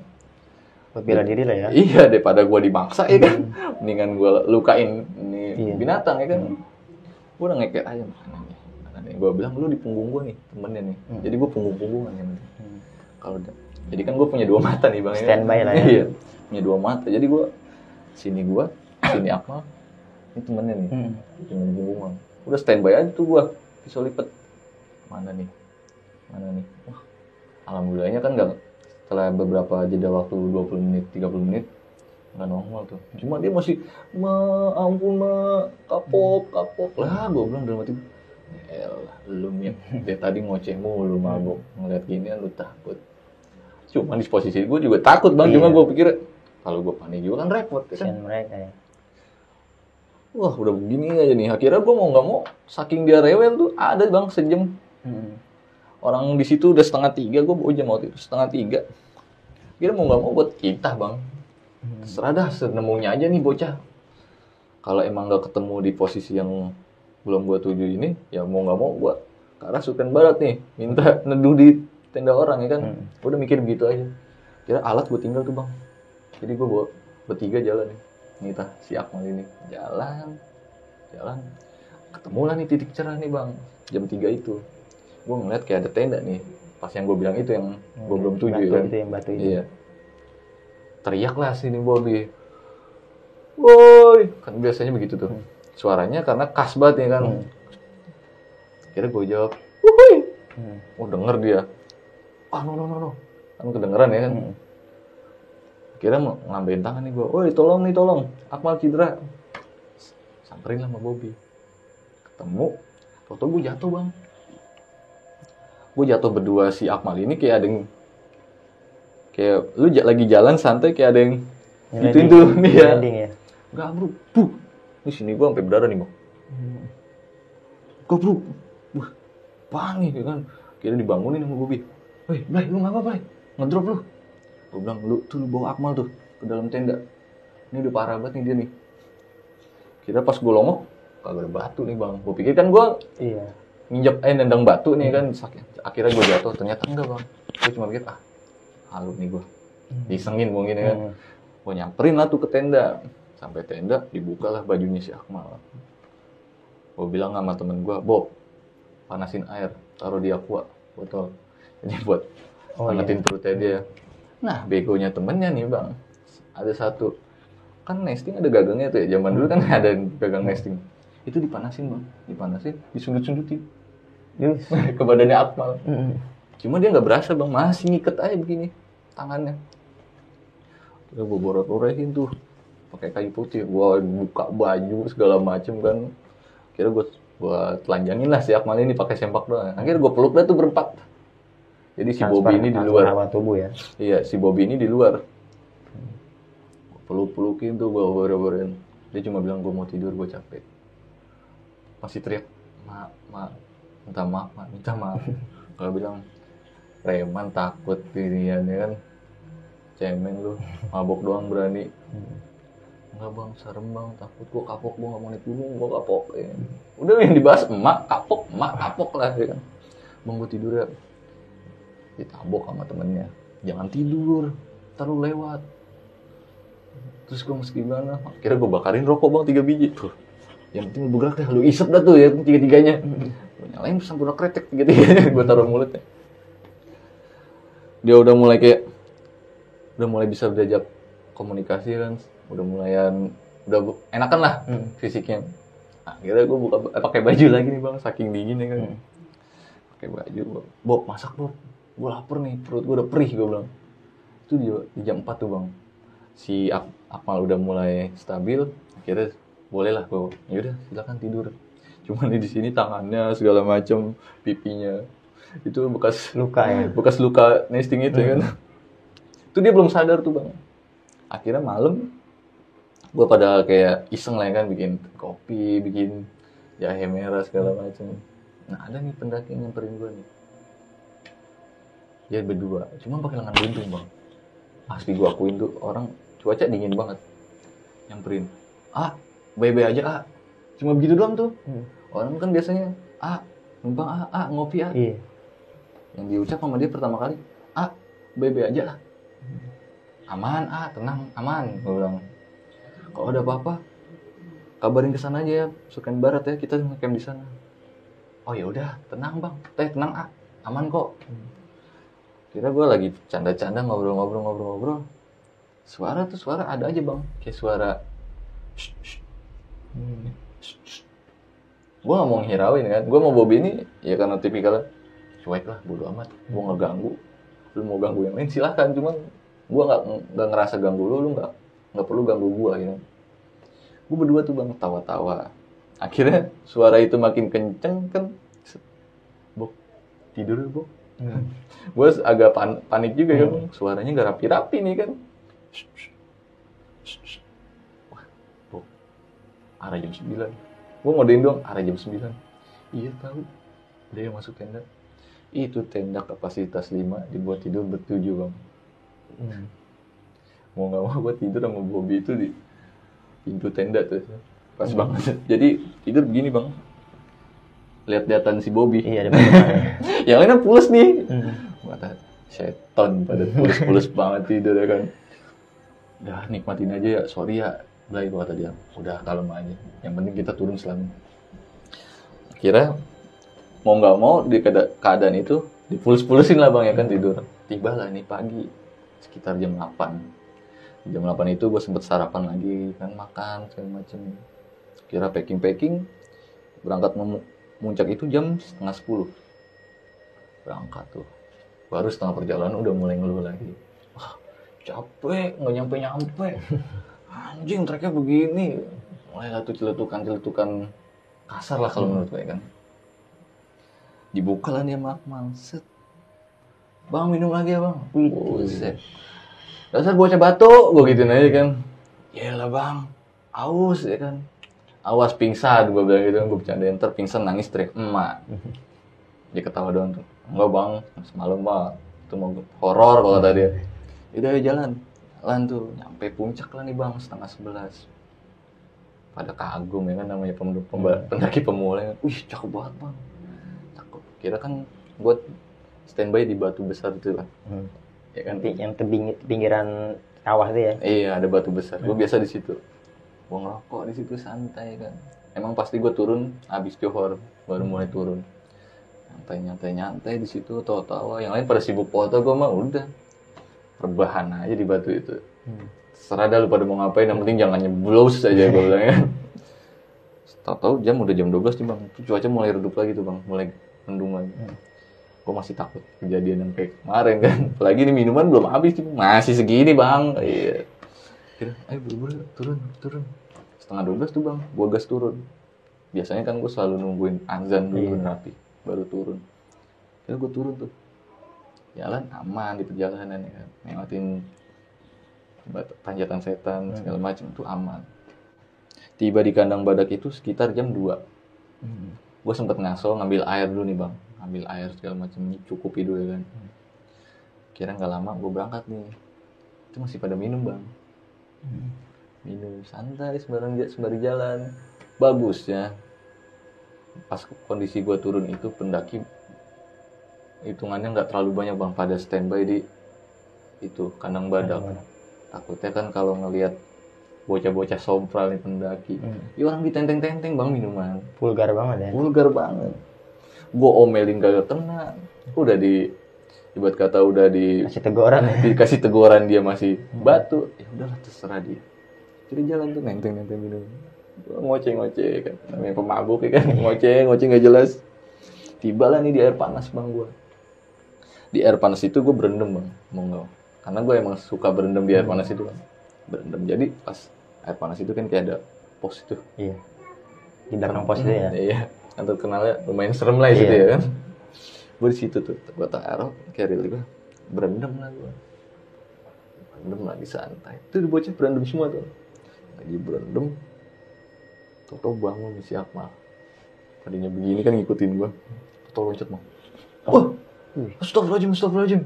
bela diri lah ya. iya daripada gue dibangsa ya kan mendingan gue lukain ini Iya. binatang ya kan gue udah ngeket aja mana nih mana nih gue bilang lu di punggung gue nih temennya nih Hmm. jadi gue punggung punggungan penting Hmm. kalau jadi kan gue punya dua mata nih bang ya. Standby lah ya. iya punya dua mata jadi gue sini gue sini Akmal ini temennya nih Hmm. punggung punggungan udah standby aja tuh gue pisau lipet. Mana nih? Mana nih? Wah alhamdulillahnya kan nggak setelah beberapa jeda waktu 20 menit 30 menit nggak normal tuh. Cuma dia masih ma ampun ma kapok kapok. Lah gue bilang dalam hati elah lu Min. dia tadi ngoceh mulu mabuk ngeliat gini lu takut. Cuma di posisi gue juga takut bang. Cuma Iya. gue pikir kalau gue panik juga kan repot ya kan? Mereka ya. Wah udah begini aja nih. Akhirnya gue mau nggak mau saking dia rewel tuh ada bang sejam. Hmm. orang di situ udah setengah tiga gue bawa jam waktu itu setengah tiga. Kira mau nggak mau buat kita bang. Hmm. terserah dah senemunya aja nih bocah. Kalau emang nggak ketemu di posisi yang belum gue tuju ini ya mau nggak mau gue ke arah Sultan Barat nih. Minta neduh di tenda orang ya kan? Hmm. Udah mikir begitu aja. Kira alat gue tinggal tuh bang. Jadi gue bawa bertiga jalan nih Nita si Akmal ini. Jalan jalan. Ketemu lah nih titik cerah nih bang. Jam 3 itu. Gue ngeliat kayak ada tenda nih. Pas yang gue bilang itu yang gue belum tuju Batu ya kan. itu yang batu itu. Iya. Teriak lah sini Bobby. woi. Kan biasanya begitu tuh. Suaranya karena khas banget ya kan. Hmm. kira gue jawab woi Hmm. oh denger dia. Ah no no no no. Kan kedengeran ya kan. Hmm. Kira mau ngambilin tangan nih gue woi tolong nih tolong Akmal cedera samperin lah sama Bobby ketemu foto gue jatuh bang gue jatuh berdua si Akmal ini kayak ada yang kayak lu lagi jalan santai kayak ada yang Landing. tuh nih ya ya. Bro, buh. Ini sini gua sampai berdarah nih bang. Gua bro, wah, apaan nih ya kan? Kira dibangunin sama Bobby. Woi, Blay, lu ngapa Blay? Ngedrop lu. Gua bilang, lu tuh lu bawa Akmal tuh ke dalam tenda. Ini udah parah banget nih dia nih. Kira pas gua longok, kagak ada batu nih bang. Gua pikir kan gua Iya. nginjak eh nendang batu nih kan sakit. Akhirnya gua jatuh, ternyata enggak bang. Gua cuma pikir ah, halu nih gua. Disengin mungkin ya kan Hmm. gue nyamperin lah tuh ke tenda sampai tenda dibukalah bajunya si Akmal gue bilang sama temen gue Bob panasin air taruh di aqua botol jadi buat Oh, hangatin perutnya dia nah begonya temennya nih bang ada satu kan nesting ada gagangnya tuh ya zaman dulu kan [laughs] ada gagang nesting itu dipanasin bang dipanasin disundut-sundutin Yus. [laughs] ke badannya Akmal. Cuma dia nggak berasa bang, masih ngiket aja begini tangannya. Udah gue borot-borotin tuh pakai kayu putih, gua buka baju segala macem kan. Kira gue gua telanjangin lah si Akmal ini pakai sempak doang. Akhirnya gue peluk dah tuh berempat. Jadi si Bobby ini di luar. tubuh ya. Iya, si Bobby ini di luar. Gua peluk-pelukin tuh, gue boro-boroin. Dia cuma bilang gue mau tidur, gue capek. Masih teriak, ma, ma, minta maaf, ma, minta maaf. [laughs] Kalau bilang, preman takut ini ya kan. Cemen lu, mabok doang berani. Enggak bang, serem bang, takut gue kapok, gue gak mau naik gunung, gue kapok. Ya. Udah yang dibahas, emak kapok, emak kapok lah ya kan. Bang gue tidur ya, ditabok sama temennya. Jangan tidur ntar lu lewat. Terus gue mesti gimana? Akhirnya gue bakarin rokok bang tiga biji. Tuh. Yang penting bergerak dah lu isep dah tuh ya tiga tiganya gue nyalain sempurna kretek tiga tiganya gue taruh mulutnya. Dia udah mulai kayak udah mulai bisa diajak komunikasi kan. Udah mulayan udah enakan lah Hmm. fisiknya. Akhirnya gue buka eh, pakai baju lagi nih bang saking dingin ya kan. Hmm. pakai baju Bob masak Bob gue lapar nih perut gue udah perih gue bilang. Itu di, di jam 4 tuh bang. Si Ak- Akmal udah mulai stabil akhirnya boleh lah gue yaudah silakan tidur. Cuman di sini tangannya segala macam pipinya. Itu bekas Luka ya. bekas luka nesting itu ya kan itu dia belum sadar tuh bang. Akhirnya malam gue pada kayak iseng lah ya kan bikin kopi bikin jahe merah segala macam nah ada nih pendaki yang nyamperin gue nih dia berdua. Cuma pakai lengan buntung bang. Asli gue akuin tuh. Orang cuaca dingin banget. Nyamperin. Ah bebe aja ah. Cuma begitu doang tuh. Hmm. orang kan biasanya ah numpang ah ah ngopi ah. Iya. yang diucap sama dia pertama kali ah bebe aja ah. Aman ah tenang aman. Gue bilang kalau ada apa-apa? Kabarin ke sana aja ya sukan barat ya kita ngecamp di sana. Oh ya udah tenang bang. Teh tenang ah aman kok kira gue lagi canda-canda ngobrol-ngobrol-ngobrol-ngobrol suara tuh suara ada aja bang. Kayak suara "Shh, shh, Hmm. gue gak mau ngirauin kan? Gue mau Bobby ini ya karena tipikalnya cuek lah bodo amat. Gue nggak ganggu. Lu mau ganggu yang lain silahkan cuman gue nggak nggak ngerasa ganggu lu lu nggak nggak perlu ganggu gue gitu gue berdua tuh bang tawa-tawa akhirnya suara itu makin kenceng kan? Bob tidur ya Bob [laughs] Hmm. gue agak pan- panik juga ya bang suaranya nggak rapi-rapi nih kan. Wah Bob arah jam 9 gue ngodein dong arah jam 9 iya tahu. Dia masuk tenda. Itu tenda kapasitas 5 dibuat tidur bertujuh bang. Hmm. mau nggak mau gue tidur sama Bobby itu di pintu tenda tuh. Pas banget. Jadi tidur begini bang lihat-lihatan si Bobby. Iya, ada depannya. [laughs] yang lainnya pulas nih. Hmm. mata seton pada pulus-pulus banget tidur ya kan. Udah nikmatin aja ya. Sorry ya Blay kata dia. Udah kalem aja. Yang penting kita turun selamat. Kira mau nggak mau di keada- keadaan itu dipulus-pulusin lah bang ya kan tidur. Tiba lah nih pagi sekitar jam 8 jam 8 itu gue sempet sarapan lagi kan makan segala macem. Kira packing packing berangkat muncak itu jam setengah 10 berangkat tuh. Baru setengah perjalanan udah mulai ngeluh lagi. Wah capek nggak nyampe nyampe anjing treknya begini. Mulai lah tuh celetukan celetukan kasar lah kalau menurut gue kan. Dibuka lah dia makmal set. Bang minum lagi ya bang. Buset. dasar bocah batuk gue gituin aja kan. Ya lah bang. Aus ya kan awas pingsan gue bilang gitu gue bercandain ntar pingsan nangis teriak emak. [laughs] Dia ketawa doang tuh. Enggak bang. Semalam pak itu mau horor kalau tadi udah ayo jalan. Jalan tuh nyampe puncak lah nih bang setengah sebelas. Pada kagum ya kan namanya pem- pemba- pendaki pemula. Wih cakep banget bang. Cakep. Kira kan buat standby di batu besar itu kan Hmm. ya kan? Yang tebing pinggiran kawah itu ya. iya ada batu besar. Gue biasa di situ gue ngerokok di situ santai kan. Emang pasti gue turun habis johor baru mulai turun. Nyantai nyantai nyantai di situ tawa tawa yang lain pada sibuk foto gue mah udah. Rebahan aja di batu itu. Hmm. serah dah lu pada mau ngapain yang penting jangan nyeblos aja gue bilang ya tahu-tahu jam udah jam 12 nih bang. Cuaca mulai redup lagi tuh bang. Mulai mendung lagi. Hmm. gue masih takut kejadian yang kayak kemarin kan. Apalagi ini minuman belum habis masih segini bang. Iya Kira, ayo buru-buru turun turun. Setengah 12 tuh bang. Gue gas turun. Biasanya kan gue selalu nungguin azan dulu Iya. rapi baru turun. Kira gue turun tuh. Jalan aman di perjalanan ya kan. Lewatin tanjakan setan segala macam itu aman. Tiba di kandang badak itu sekitar jam 2 Hmm. gue sempet ngaso ngambil air dulu nih bang. Ngambil air segala macam cukupi dulu ya kan. Kira nggak lama gue berangkat nih. Itu masih pada minum bang minum santai sembarang sembari jalan. Bagus ya. Pas kondisi gue turun itu pendaki hitungannya nggak terlalu banyak bang. Pada standby di itu kandang badak. Takutnya kan kalau ngelihat bocah-bocah sompral nih pendaki. Hmm. ya orang ditenteng-tenteng bang minuman. Vulgar banget ya. vulgar banget. Gue omelin gak kena. Udah di ibarat kata udah di Kasih teguran. [laughs] dikasih teguran dia masih batu. Ya udahlah terserah dia. Jadi jalan tuh nenteng nenteng minum Gua ngoceh ngoceh kan. Namanya pemabuk ya kan. Ngoceh ngoceh nggak jelas. Tiba lah nih di air panas bang gue di air panas itu gue berendam bang mau nggak karena gue emang suka berendam di air panas itu kan berendam. Jadi pas air panas itu kan kayak ada pos itu. Iya. Di belakang pos itu ya. Iya, kan terkenalnya lumayan serem lah Iya. ya kan. Gue di situ tuh, gue taruh carrier gue, berendam lah gue. Berendam lagi santai. Itu di bocah berendam semua tuh. Lagi berendam, Toto bangun si Akmal. Tadinya begini kan ngikutin gue. Toto loncat mau. Wah, astagfirullahaladzim, astagfirullahaladzim.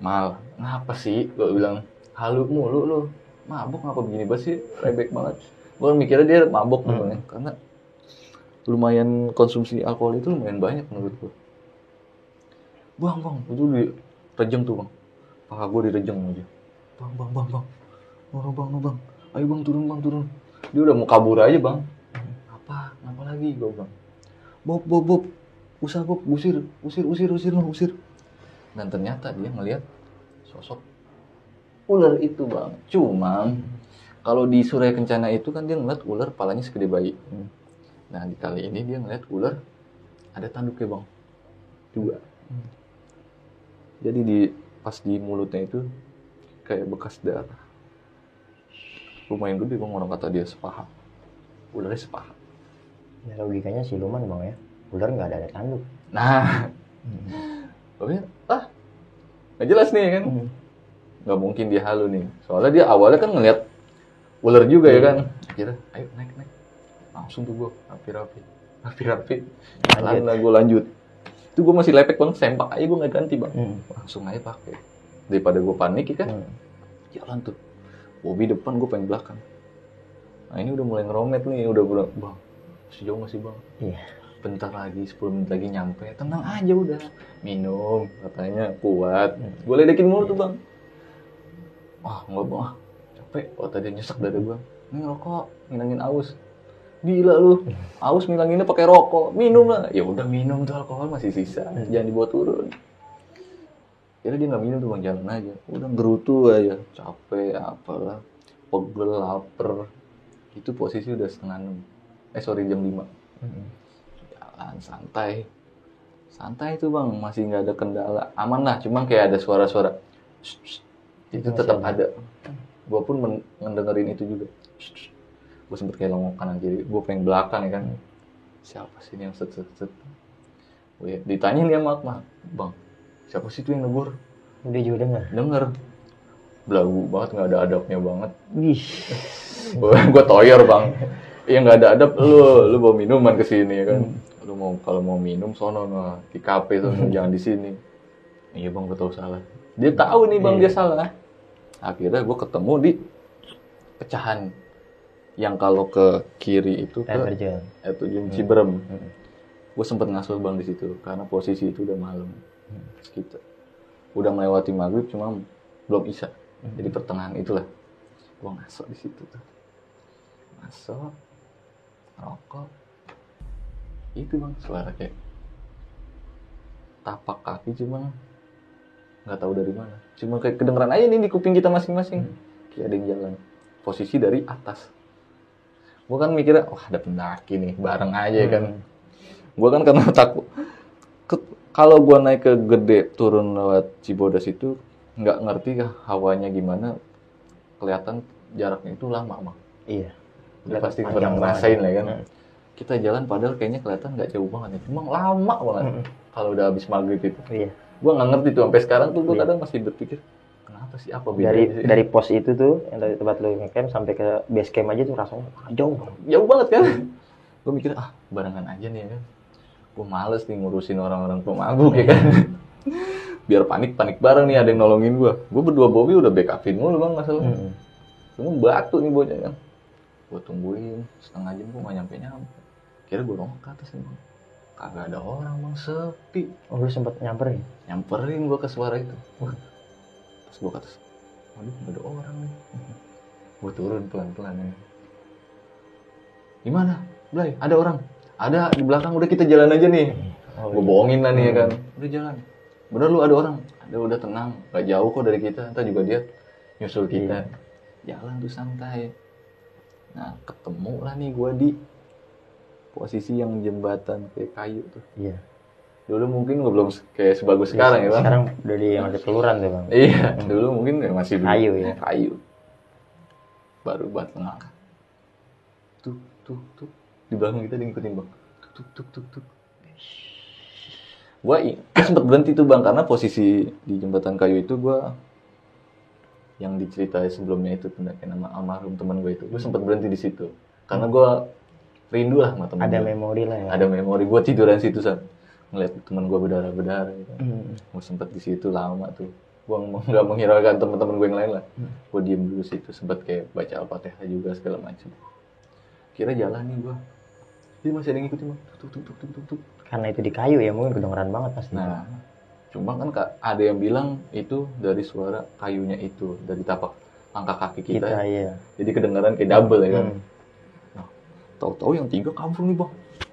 Mal, ngapa sih? Gue bilang, halu mulu lu. Mabuk ngapa begini banget sih? Rebek banget. Gue mikirnya dia mabuk namanya. Karena lumayan konsumsi alkohol itu lumayan banyak menurut gue. Bang, bang, itu di rejeng tuh bang. Paha gue direjeng aja. Bang, bang, bang, bang. Noro bang, noro bang. Ayo bang, turun bang, turun. Dia udah mau kabur aja bang. Apa? Apa lagi gue bang? Bob, bob, bob. Usah bob, usir, usir, usir, usir, no, usir. Dan ternyata dia ngelihat sosok ular itu bang. Cuma kalau di Suraya Kencana itu kan dia ngeliat ular palanya segede bayi. Nah di kali ini dia ngeliat ular ada tanduknya bang, dua. Jadi di pas di mulutnya itu kayak bekas darah. Lumayan gede bang orang kata dia sepaha. Ularnya sepaha. Ya, logikanya siluman bang ya. Ular nggak ada ada tanduk. Nah, oke, ah, nggak jelas nih kan? Hmm. nggak mungkin dia halu nih. Soalnya dia awalnya kan ngeliat ular juga ya kan. Kira, ayo naik naik. Langsung tuh gue rapi-rapi, rapi-rapi. Jalan lah gue lanjut. Itu gue masih lepek bang, sempak aja gue nggak ganti bang. Hmm. Langsung aja pakai. Daripada gue panik ya kan, Hmm. jalan tuh. Bobby depan, gue pengen belakang. Nah ini udah mulai ngeromet nih, udah bilang, bang, sejauh masih bang. Iya. bentar lagi 10 menit lagi nyampe tenang aja udah minum katanya kuat gue ledekin mulu tuh bang wah nggak bang ah, capek oh tadi nyesek dari gue ini rokok ngilangin aus gila lu aus ngilanginnya pakai rokok minum lah ya udah minum tuh alkohol masih sisa jangan dibawa turun Kira dia nggak minum tuh bang jalan aja. Udah gerutu aja, capek apalah, pegel, lapar. Itu posisi udah setengah enam. Eh sorry jam lima. Mm-mm. Jalan santai, santai tuh bang, masih nggak ada kendala, aman lah. Cuma kayak ada suara-suara. Itu tetap ada. Gue pun men- ngedengerin itu juga. Gue sempet kayak longok kanan kiri. Gue pengen belakang ya kan. Siapa sih ini yang set set set? Gue ditanya dia mak mak, bang, siapa sih itu yang negur? Dia juga dengar. Denger. Belagu banget, nggak ada adabnya banget. Wih. gue toyor bang. Iya nggak ada adab, lu lu bawa minuman ke sini ya kan. Lu mau kalau mau minum sono no, di kafe sono jangan di sini. Iya bang, gue tahu salah. Dia tahu nih bang Iya. dia salah. Akhirnya gue ketemu di pecahan yang kalau ke kiri itu ke terjun. air terjun Ciberem. Hmm. Gue sempet ngasuh bang di situ karena posisi itu udah malam Hmm. sekitar. Udah melewati maghrib cuma belum isya. Hmm. Jadi pertengahan itulah. Gue ngasok di situ tuh. Rokok. Itu bang suara kayak tapak kaki cuma nggak tahu dari mana. Cuma kayak kedengeran aja nih di kuping kita masing-masing. Kayak ada yang jalan. Posisi dari atas. Gue kan mikirnya, wah ada pendaki nih, bareng aja ya kan. Hmm. Gue kan karena takut. kalau gue naik ke gede turun lewat Cibodas itu nggak ngerti hawanya gimana. Kelihatan jaraknya itu lama bang. Iya. Udah pasti pernah ngerasain lah kan. Hmm. Kita jalan padahal kayaknya kelihatan nggak jauh banget ya. Cuma lama banget. Hmm. Kalau udah habis maghrib itu. Iya. Gue nggak ngerti tuh sampai sekarang tuh gue Iya. kadang masih berpikir kenapa sih? Apa bedanya Dari sih? dari pos itu tuh yang dari tempat lu ngecamp sampai ke base camp aja tuh rasanya jauh banget. jauh banget kan? [laughs] Gue mikir ah barengan aja nih ya. Kan gue males nih ngurusin orang-orang pemabuk ya kan? [laughs] Biar panik panik bareng nih ada yang nolongin gue gue berdua Bobby udah backupin mulu bang masalah. Hmm. cuma batu nih bocah kan? Gue tungguin setengah jam gue gak nyampe nyampe kira gue nongol ke atas nih bang. Kagak ada orang bang sepi. Oh, lu sempet nyamperin? nyamperin gue ke suara itu. Wah, pas gue ke atas. Waduh gak ada orang nih. [laughs] Gue turun pelan-pelan ya. Gimana? Blay ada orang? Ada di belakang udah kita jalan aja nih. Oh, gue bohongin lah nih ya kan. Udah jalan. Bener lu ada orang? Ada udah tenang. Gak jauh kok dari kita. Ntar juga dia nyusul kita. Jalan tuh santai. Nah ketemu lah nih gue di posisi yang jembatan kayak kayu tuh. Iya. Dulu mungkin gue belum kayak sebagus sekarang ya bang Sekarang udah di yang ada peluran tuh, Bang. Iya, dulu mungkin ya masih. Kayu ya. Kayu. Baru buat ngangkat. Tuk tuk tuk. Di belakang kita dia ngikutin bang. Tuk tuk tuk tuk tuk. Gua sempet berhenti tuh bang karena posisi di jembatan kayu itu gua yang diceritain sebelumnya itu pendaki nama almarhum teman gue itu. Gue sempet berhenti di situ karena gua rindu lah sama temen Ada memori lah ya. Ada memori gue tiduran situ san ngeliat teman gue berdarah berdarah gitu. Hmm. gue sempet di situ lama tuh gue nggak menghiraukan teman-teman gue yang lain lah Hmm. gue diem dulu situ sempet kayak baca al-fatihah juga segala macam kira jalan nih gue dia masih ada yang ngikutin bang tuk tuk tuk tuk tuk tuk Karena itu di kayu ya, mungkin kedengeran banget pasti. nah cuma kan Kak, ada yang bilang itu dari suara kayunya itu dari tapak langkah kaki kita, kita, iya. jadi kedengaran kayak double ya kan Hmm. tahu-tahu yang tiga kabur nih bang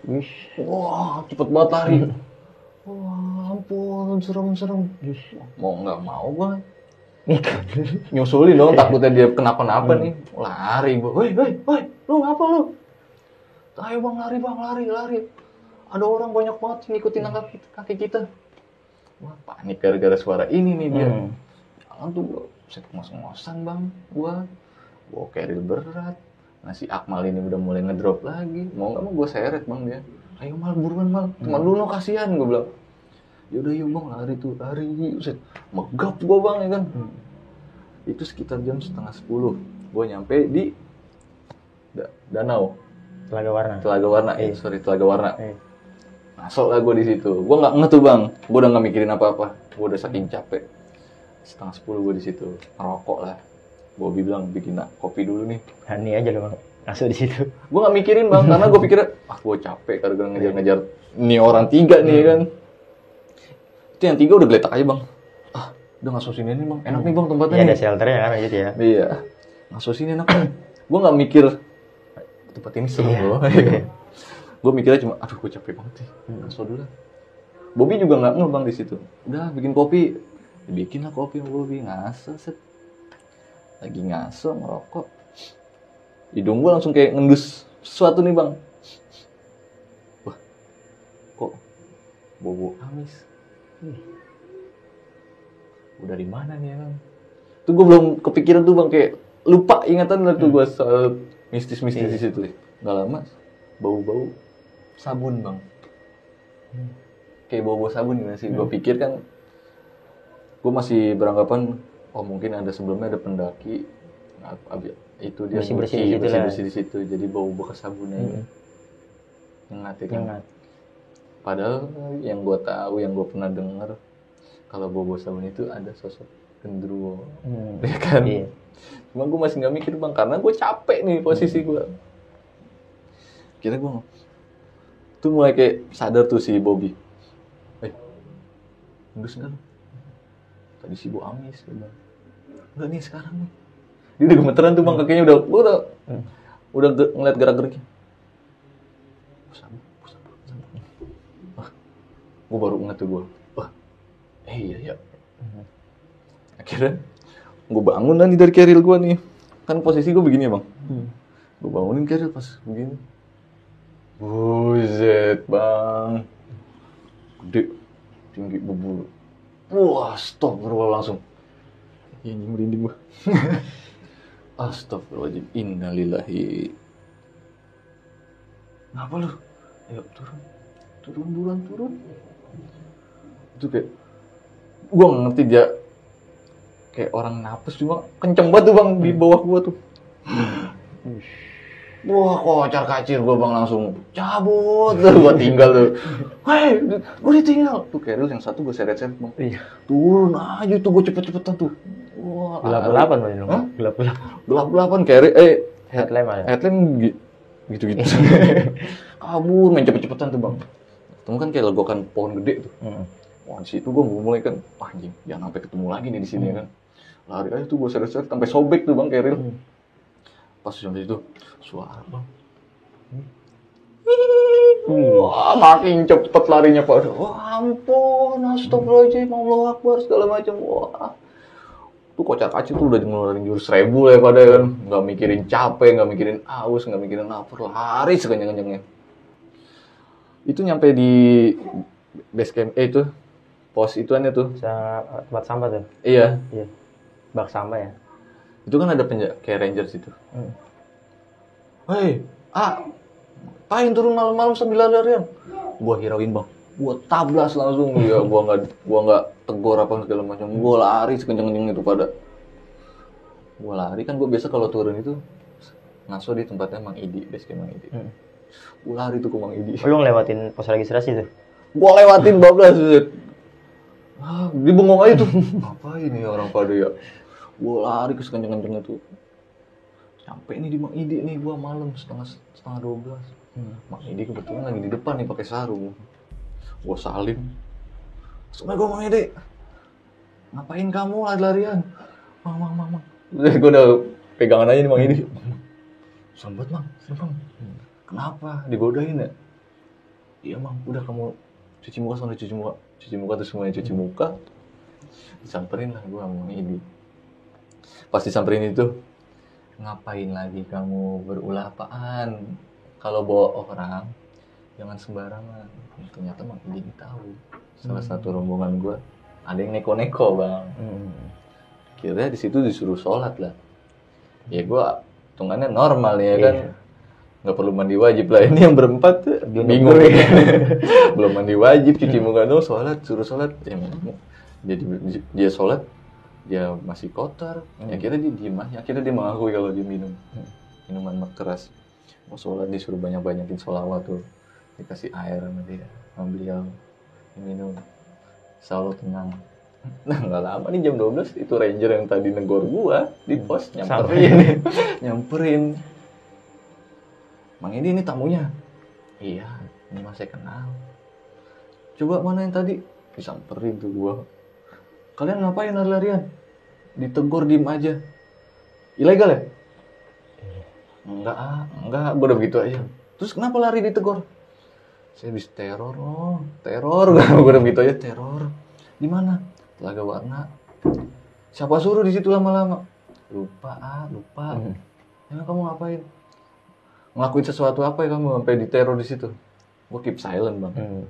Wih. wah cepet banget lari. [laughs] Wah ampun serem-serem. Mau nggak mau gue [laughs] nyusulin dong takutnya dia kenapa-napa nih. Lari gua. Woi woi woi lu ngapa lu? Ayo bang lari bang lari lari. Ada orang banyak banget ngikutin kaki, kaki kita. Wah panik gara-gara suara ini nih dia. Hmm. jalan tuh gua set ngos-ngosan bang gua. Gua carry berat nasi Akmal ini udah mulai ngedrop lagi. Mau nggak mau gua seret bang dia. Ayo mal buruan mal. Teman dulu kasihan gua bilang. Yaudah yuk bang lari tuh lari. Set. Megap gua bang ya kan? Itu sekitar jam setengah sepuluh. Gue nyampe di da- danau. Telaga warna. telaga warna. Eh Iya. sorry telaga warna. Eh. masuk lah gue di situ. Gue nggak nge tuh bang. Gue udah nggak mikirin apa apa gue udah saking capek. Setengah sepuluh gue di situ. Ngerokok lah Bobby bilang bikin kopi dulu nih Hani aja lu masuk di situ. gue nggak mikirin bang karena gue pikir ah gue capek gara-gara ngejar-ngejar nih orang tiga nih kan itu yang tiga udah geletak aja bang ah udah nggak sini nih bang enak nih bang tempatnya Ya nih ada shelternya kan gitu ya. Iya. Ngaso sini enak. gue nggak mikir tempat ini seru Iya. loh. gue mikirnya cuma, aduh gue capek banget sih. Hmm. Ngaso dulu lah. Bobby juga nggak ngebang di situ. Udah bikin kopi. dibikin lah kopi sama Bobby ngaso set lagi ngaso ngerokok. Hidung gue langsung kayak ngendus sesuatu nih bang. Wah kok bobo amis? Ih. udah di mana nih bang? Tuh gue belum kepikiran tuh bang kayak lupa ingatan lah tuh gue soal mistis-mistis di situ nggak lama bau-bau sabun bang. Kayak bau-bau sabun gimana sih? Gue pikir kan gue masih beranggapan oh mungkin ada sebelumnya ada pendaki nah, itu dia Bersih-bersih nyuci, di situ lah. bersih-bersih di situ jadi bau bekas sabunnya Hmm. nyengat ya kan Nyengat. padahal yang gue tahu yang gue pernah dengar kalau bau bau sabun itu ada sosok gendruwo Hmm. [laughs] ya kan Iya. cuma gue masih nggak mikir bang karena gue capek nih posisi gue kira gue tuh mulai kayak sadar tuh si Bobby eh gendus nggak lu tadi si Bu Amis dia bilang enggak nih sekarang nih dia udah gemeteran tuh bang. Kakinya udah gua udah Hmm. udah ge- ngeliat gerak geriknya. Wah gue baru ngeliat tuh gue wah eh iya ya Hmm. akhirnya gue bangun nih dari keril gue nih. Kan posisi gue begini ya bang. Hmm. gue bangunin keril pas begini. Buset bang. Gede tinggi bubur wah stop langsung ya ini merinding gue [laughs] Astagfirullahaladzim. Innalillahi. Ngapa lu? Ayo turun. Turun buruan turun. Itu kayak Gue nggak ngerti dia Kayak orang napes cuma kenceng banget tuh bang di bawah gua tuh Wah kocar kacir gua bang langsung cabut tuh [laughs] gua tinggal tuh Hei gua ditinggal Tuh Keril yang satu gua seret-seret bang Iya. Turun aja tuh gua cepet-cepetan tuh Wah Gelap-gelapan ini. Hah? Gelap-gelapan. gelap-gelapan Keril eh Headlamp ada. Headline gi- gitu-gitu. [laughs] Kabur main cepet-cepetan tuh bang. Ketemu kan kayak legokan pohon gede tuh. Hmm. Wah di situ gue mulai kan, anjing, jangan sampai ketemu lagi nih di sini ya kan. Lari aja tuh gue seret-seret sampai sobek tuh bang Keril. Hmm. Pas sampai situ, suara. Wah makin cepet larinya pak. Wah ampun, astagfirullahaladzim, Allah Akbar segala macam. Wah tuh kocak kacir tuh udah ngeluarin jurus seribu lah ya pada kan nggak mikirin capek nggak mikirin aus nggak mikirin lapar lari sekencang kencangnya itu nyampe di base camp eh itu pos ituannya tuh tempat sampah tuh. iya Iya. Bak sampah ya. Itu kan ada penja kayak ranger situ Hmm. hei ah pahin turun malam-malam sembilan harian gua hirauin bang. Gua tablas langsung. [laughs] Ya gua nggak gua nggak tegur apa segala macam. Gua lari sekencang-kencang itu pada. Gua lari kan gua biasa kalau turun itu ngaso di tempatnya Mang Idi camp Mang Idi. Hmm. gua lari tuh ke Mang Idi. Lu ngelewatin pos registrasi tuh. gua lewatin bablas ah di bengong aja tuh. [laughs] Ngapain nih orang pada ya gua lari ke sekencang-kencangnya tuh. Sampai nih di Mang Idi nih gua malam setengah setengah dua belas. Mang Idi kebetulan lagi di depan nih pakai sarung. Gua salim Assalamualaikum Mang Idi. Ngapain kamu lari-larian? Mang mang mang mang. Gua udah pegangan aja nih Mang Idi. Sambat mang, serem. Kenapa? Digodain ya? Iya mang, udah kamu cuci muka sana cuci muka. Cuci muka terus semuanya cuci muka. Disamperin lah gua sama Mang Idi Pas disamperin itu Ngapain lagi kamu berulah apaan? Kalau bawa orang Jangan sembarangan. Ternyata Mang Idi tahu. Salah satu rombongan gua Ada yang neko-neko bang. Hmm. Kira di situ disuruh sholat lah. Ya gua hitungannya normal ya kan. Iya. nggak perlu mandi wajib lah. Ini yang berempat tuh bingung. ya. [laughs] belum mandi wajib cuci muka dong sholat suruh sholat. Ya jadi dia sholat dia masih kotor akhirnya dia diem aja akhirnya dia mengakui kalau dia minum minuman keras. Mau sholat disuruh banyak banyakin sholawat tuh dikasih air sama dia sama beliau minum Allah tenang. [laughs] Nah nggak lama nih jam 12 itu ranger yang tadi negor gua di pos nyamperin. [laughs] Nyamperin. Mang Edi ini tamunya? Iya ini mas saya kenal. Coba mana yang tadi? Disamperin tuh gua kalian ngapain lari-larian ditegur diem aja ilegal ya enggak ah enggak gua udah begitu aja terus kenapa lari ditegur saya habis teror oh teror [laughs] gua udah begitu aja teror di mana Telaga Warna. Siapa suruh di situ lama-lama? Lupa, ah, lupa. Hmm. Emang kamu ngapain? Ngelakuin sesuatu apa ya kamu sampai diteror di situ? Gue keep silent bang. Hmm.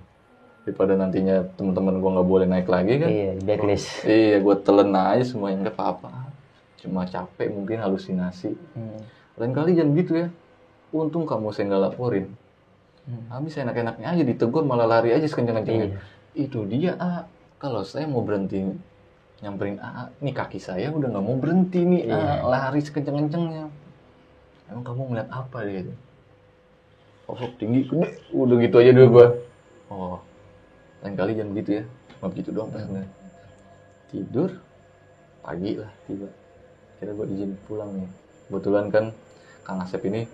Daripada nantinya teman-teman gue nggak boleh naik lagi kan? Iya, blacklist. Iya, gue telan aja semuanya nggak apa-apa. Cuma capek mungkin halusinasi. Hmm. Lain kali jangan gitu ya. Untung kamu saya nggak laporin. Hmm. Habis enak-enaknya aja ditegur malah lari aja sekencang-kencangnya. Iya. Itu dia A. Kalau saya mau berhenti nyamperin A, nih kaki saya udah nggak mau berhenti nih A, Iya. lari sekencang-kencangnya. Emang kamu ngeliat apa dia? Sosok tinggi gede, udah gitu aja dulu gua. Oh, lain kali jangan gitu ya. Cuma begitu doang pesannya. Tidur, pagi lah tiba. Kira gua izin pulang nih. Kebetulan kan Kang Asep ini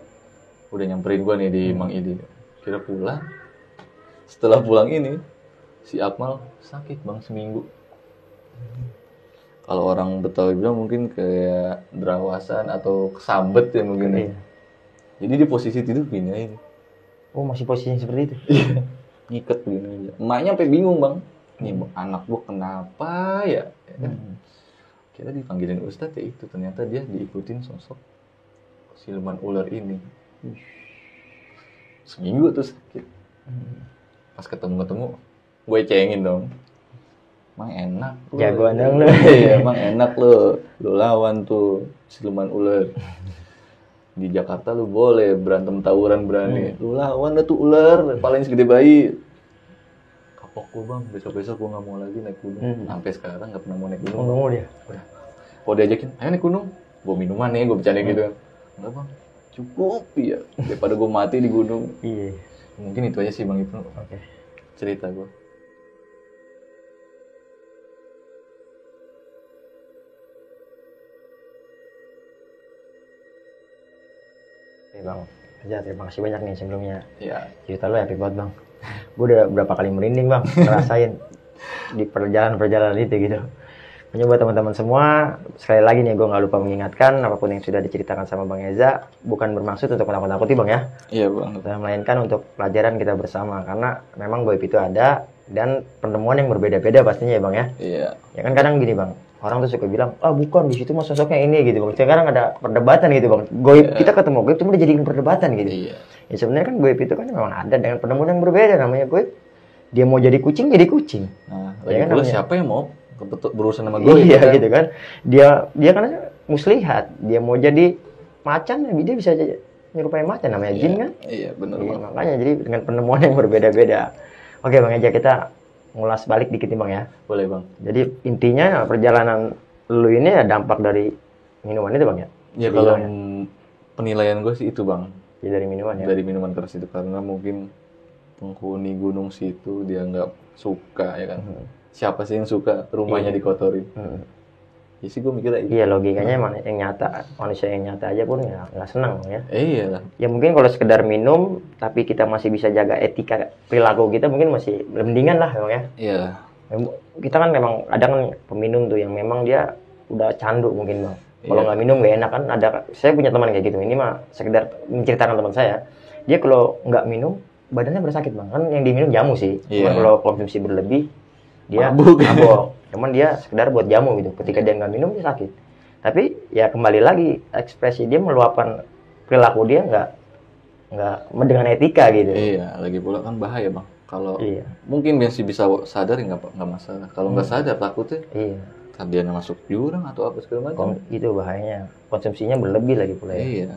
udah nyamperin gua nih di Mang Idi. Kira pulang. Setelah pulang ini, si Akmal sakit bang seminggu. Kalau orang Betawi bilang mungkin kayak derawasan atau kesambet ya mungkin. ya. Iya. Jadi di posisi tidur gini aja. Oh, masih posisinya seperti itu. Ngiket begini aja. Emaknya sampai bingung bang. Nih anak gua kenapa ya? Ya kan? Hmm. Kira dipanggilin Ustadz ya itu ternyata dia diikutin sosok siluman ular ini. Seminggu tuh sakit. Hmm. Pas ketemu-ketemu, gue cengin dong. Emang enak. lu. Jagoan dong lu. Iya, emang enak lo. Lu lawan tuh siluman ular. [laughs] Di Jakarta lu boleh berantem tawuran berani. Lu lawan tuh ular, paling segede bayi. Kapok gue bang, besok-besok gue nggak mau lagi naik gunung. Hmm. Sampai sekarang nggak pernah mau naik gunung. Ngomong dia. Kalau diajakin, ayo naik gunung. Gue minuman nih, gue bercanda gitu kan. Enggak bang, cukup ya. Daripada gue mati di gunung. Iya. Mungkin itu aja sih bang itu Oke. cerita gue. Bang. Aja terima kasih banyak nih sebelumnya. Ya, Cerita lu epic banget, Bang. Gue udah berapa kali merinding, Bang, ngerasain [laughs] di perjalanan-perjalanan itu gitu. Pokoknya buat teman-teman semua, sekali lagi nih gue nggak lupa mengingatkan apa pun yang sudah diceritakan sama Bang Eza bukan bermaksud untuk menakut-nakuti Bang ya. iya bang. Dan melainkan untuk pelajaran kita bersama karena memang goib itu ada dan penemuan yang berbeda-beda pastinya ya Bang ya. Iya, Ya kan kadang gini Bang, orang tuh suka bilang, ah bukan di situ mah sosoknya ini gitu Bang. Sekarang ada perdebatan gitu Bang. Goib kita ketemu goib cuma dijadikan perdebatan gitu. iya. Ya sebenarnya kan goib itu kan memang ada dengan penemuan yang berbeda namanya goib. Dia mau jadi kucing jadi kucing. Nah, Ya kan namanya. siapa yang mau kebetul berurusan sama gue? iya gitu kan. Dia dia kan muslihat, dia mau jadi macan ya dia bisa jadi nyerupai macan namanya jin kan. Iya, benar Iya, makanya jadi dengan penemuan yang berbeda-beda. Oke Bang Eja kita ngulas balik dikit nih Bang ya. Boleh bang. Jadi intinya perjalanan lu ini ya dampak dari minuman itu Bang ya? Ya kalau ya? penilaian gue sih itu bang. Ya dari minuman ya. Dari minuman keras itu karena mungkin penghuni gunung situ dia nggak suka ya kan. Hmm. Siapa sih yang suka rumahnya Iya. dikotori? Hmm. Ya sih gue mikirnya itu. Iya logikanya emang yang nyata manusia yang nyata aja pun ya nggak senang Bang ya. Eh, iya lah. Ya mungkin kalau sekedar minum tapi kita masih bisa jaga etika perilaku kita mungkin masih mendingan lah ya. Iya. Kita kan memang ada kan peminum tuh yang memang dia udah candu mungkin bang. Kalau Iya. nggak minum nggak enak kan. Ada saya punya teman kayak gitu. Ini mah sekedar menceritakan teman saya. Dia kalau nggak minum badannya bersakit bang. Kan yang diminum jamu sih. Iya. kalau konsumsi berlebih dia Mabuk. mabok. [laughs] Cuman dia sekedar buat jamu gitu. Ketika dia nggak minum dia sakit. Tapi ya kembali lagi ekspresi dia meluapkan perilaku dia nggak nggak dengan etika gitu. Iya, lagi pula kan bahaya bang. Kalau Iya. mungkin masih bisa sadar ya nggak nggak masalah. Kalau nggak sadar takutnya Iya. kan dia masuk jurang atau apa segala macam. Itu bahayanya. Konsumsinya berlebih lagi pula ya. Iya.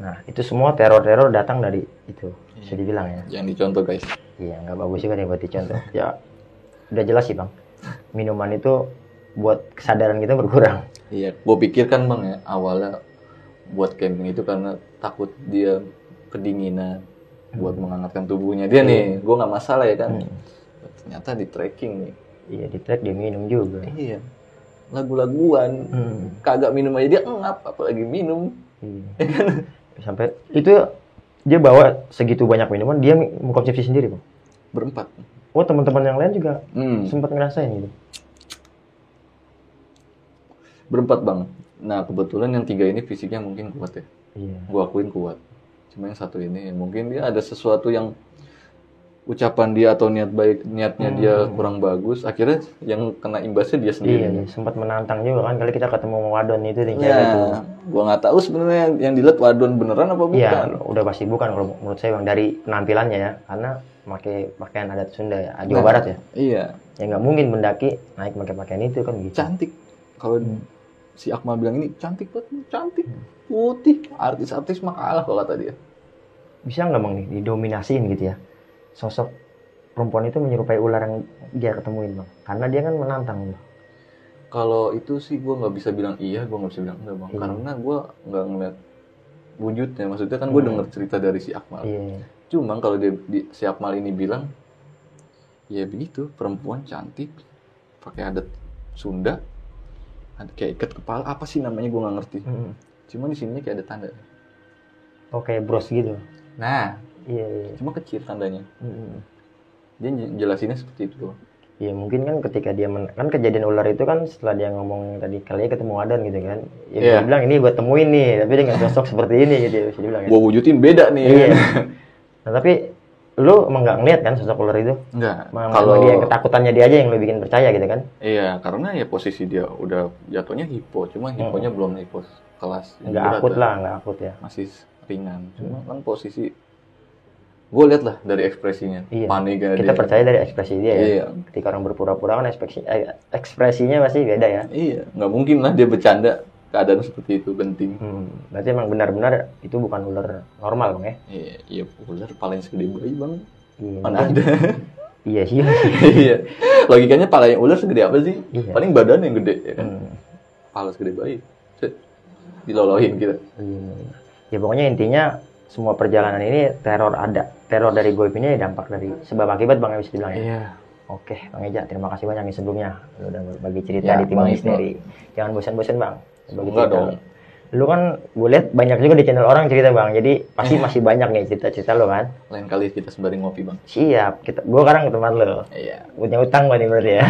Nah, itu semua teror-teror datang dari itu. Bisa dibilang ya. Jangan dicontoh guys. Iya, nggak bagus juga nih buat dicontoh. [laughs] Ya, udah jelas sih, Bang. Minuman itu buat kesadaran kita berkurang. Iya, gue pikir kan bang ya awalnya buat camping itu karena takut dia kedinginan buat menghangatkan tubuhnya dia nih. Gue nggak masalah ya kan. Hmm. Ternyata di trekking nih. Iya, di track dia minum juga. Iya. Lagu-laguan. Hmm. Kagak minum aja dia ngap apalagi minum. Iya. [laughs] Sampai itu dia bawa segitu banyak minuman, dia mengkonsumsi sendiri, Bang. Berempat. Oh, teman-teman yang lain juga Hmm. sempat ngerasain gitu. Berempat bang. Nah kebetulan yang tiga ini fisiknya mungkin kuat ya. Iya. Gue akuin kuat. Cuma yang satu ini mungkin dia ada sesuatu yang ucapan dia atau niat baik niatnya dia Hmm. kurang bagus akhirnya yang kena imbasnya dia sendiri Iya, iya, sempat menantang juga kan kali kita ketemu Wadon itu di Ya, itu. gua nggak tahu sebenarnya yang, dilihat wadon beneran apa bukan. Iya, udah pasti bukan kalau menurut saya bang dari penampilannya ya, karena pakai pakaian adat Sunda ya, Jawa Nah, Barat ya. Iya, Ya nggak mungkin mendaki naik pakai pakaian itu kan gitu. cantik. Kalau Hmm. si Akmal bilang ini cantik banget, cantik, putih, artis-artis mah kalah kalau kata dia. Bisa nggak bang nih didominasiin gitu ya? Sosok perempuan itu menyerupai ular yang dia ketemuin bang, karena dia kan menantang bang. Kalau itu sih gua nggak bisa bilang iya, gua nggak bisa bilang enggak bang, Iya. karena gua nggak ngeliat wujudnya. Maksudnya kan gua Hmm. denger cerita dari si Akmal. Iya, Cuma kalau dia di, si Akmal ini bilang, ya begitu, perempuan cantik, pakai adat Sunda, kayak ikat kepala apa sih namanya gua nggak ngerti. Mm-mm. Cuma di sininya kayak ada tanda. Oke bros gitu. Nah, Iya, iya. cuma kecil tandanya. Mm-mm. Dia jelasinnya seperti itu. Iya mungkin kan ketika dia men- kan kejadian ular itu kan setelah dia ngomong tadi kali ya ketemu Wadon gitu kan, ya Iya. dia bilang ini gue temuin nih, tapi dengan sosok seperti ini gitu, bisa dibilang. ya. Gua wujudin beda nih. Iya. [laughs] Nah tapi lu emang nggak ngeliat kan sosok ular itu? Enggak. Kalau dia ketakutannya dia aja yang lu bikin percaya gitu kan? iya, karena ya posisi dia udah jatuhnya hipo, cuma hiponya belum hipo kelas Nggak akut ya. lah, nggak akut ya. Masih ringan. Cuma kan posisi gue lihat lah dari ekspresinya, Iya. paniknya Kita dia. percaya dari ekspresi dia ya. Iya. Ketika orang berpura-pura kan ekspresi, eh, ekspresinya pasti beda ya. Iya, nggak mungkin lah dia bercanda keadaan seperti itu genting. Hmm, berarti emang benar-benar itu bukan ular normal bang ya? Iya, iya ular paling segede bayi bang. Iya, Mana ada? [laughs] iya sih. [laughs] iya. Logikanya palanya ular segede apa sih? Iya. Paling badan yang gede ya kan. Hmm. Pala segede bayi. Dilolohin kita. Iya. Ya pokoknya intinya semua perjalanan ini teror ada. Teror dari goib ini dampak dari sebab akibat Bang bisa dibilang ya. Iya. Oke, Bang Eja, terima kasih banyak nih sebelumnya. Lu udah berbagi cerita Ya, di Bang Misteri. Jangan bosan-bosan, Bang. Berbagi Enggak cerita. dong. Lu kan gue lihat banyak juga di channel orang cerita, Bang. Jadi pasti masih banyak nih cerita-cerita lu kan. Lain kali kita sembari ngopi bang. Siap, kita gua sekarang ke tempat lu. Iya. Punya utang gua nih berarti ya.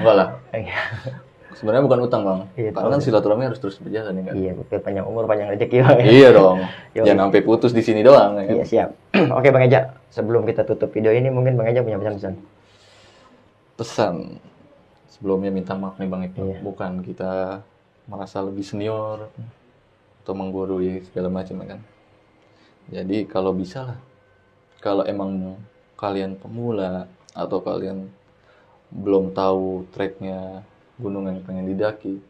Enggak lah. [laughs] Iya. Sebenarnya bukan utang bang. Iya, Karena kan silaturahmi harus terus berjalan ya kan. iya, panjang umur, panjang rezeki, Bang. Iya dong. [laughs] Jangan sampai putus di sini doang ya kan. Iya, siap. [clears throat] Oke, Bang Eja. Sebelum kita tutup video ini, mungkin Bang Eja punya pesan-pesan. Pesan sebelumnya minta maaf nih bang Iqbal. Iya. Bukan kita merasa lebih senior atau menggurui segala macam ya kan. Jadi kalau bisa lah, kalau emang kalian pemula atau kalian belum tahu treknya gunung yang pengen didaki,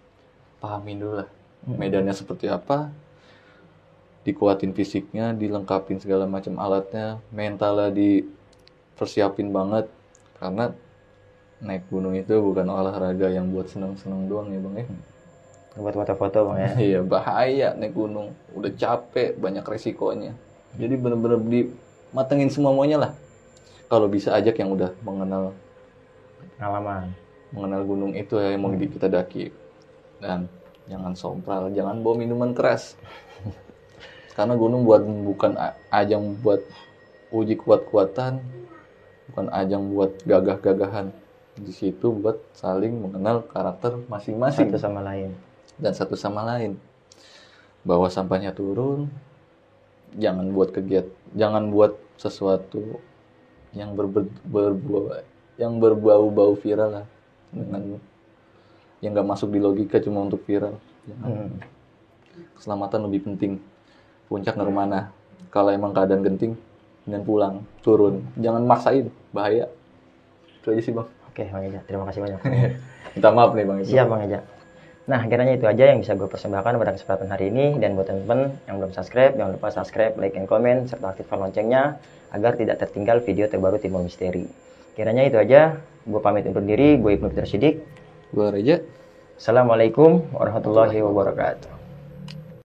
pahamin dulu lah medannya seperti apa, dikuatin fisiknya, dilengkapin segala macam alatnya, mentalnya dipersiapin banget karena naik gunung itu bukan olahraga yang buat senang-senang doang ya bang ya. Buat foto-foto, Bang ya. [laughs] Iya bahaya naik gunung, udah capek, banyak resikonya. Jadi bener-bener dimatengin semuanya lah. Kalau bisa ajak yang udah mengenal Pengalaman. Mengenal gunung itu ya yang mau di- kita daki dan jangan sompral, jangan bawa minuman keras. [laughs] Karena gunung buat bukan ajang buat uji kuat-kuatan, bukan ajang buat gagah-gagahan. Di situ buat saling mengenal karakter masing-masing Satu sama lain. dan satu sama lain. Bawa sampahnya turun, jangan buat kegiat, jangan buat sesuatu yang berber, berbau yang berbau-bau viral lah dengan yang nggak masuk di logika cuma untuk viral. Hmm. Keselamatan lebih penting. Puncak nggak ke mana? Kalau emang keadaan genting, dan pulang, turun. Jangan maksain, bahaya. Itu aja sih bang. Oke, Bang Eja. Terima kasih banyak. [laughs] Minta maaf nih bang. Siap, Bang Eja. Nah, kiranya itu aja yang bisa gue persembahkan pada kesempatan hari ini. Dan buat teman-teman yang belum subscribe, jangan lupa subscribe, like, and comment, serta aktifkan loncengnya agar tidak tertinggal video terbaru Timur Misteri. Kiranya itu aja. Gue pamit undur diri. Gue Ibnu Peter Sidik. Gua Reja. Assalamualaikum warahmatullahi wabarakatuh.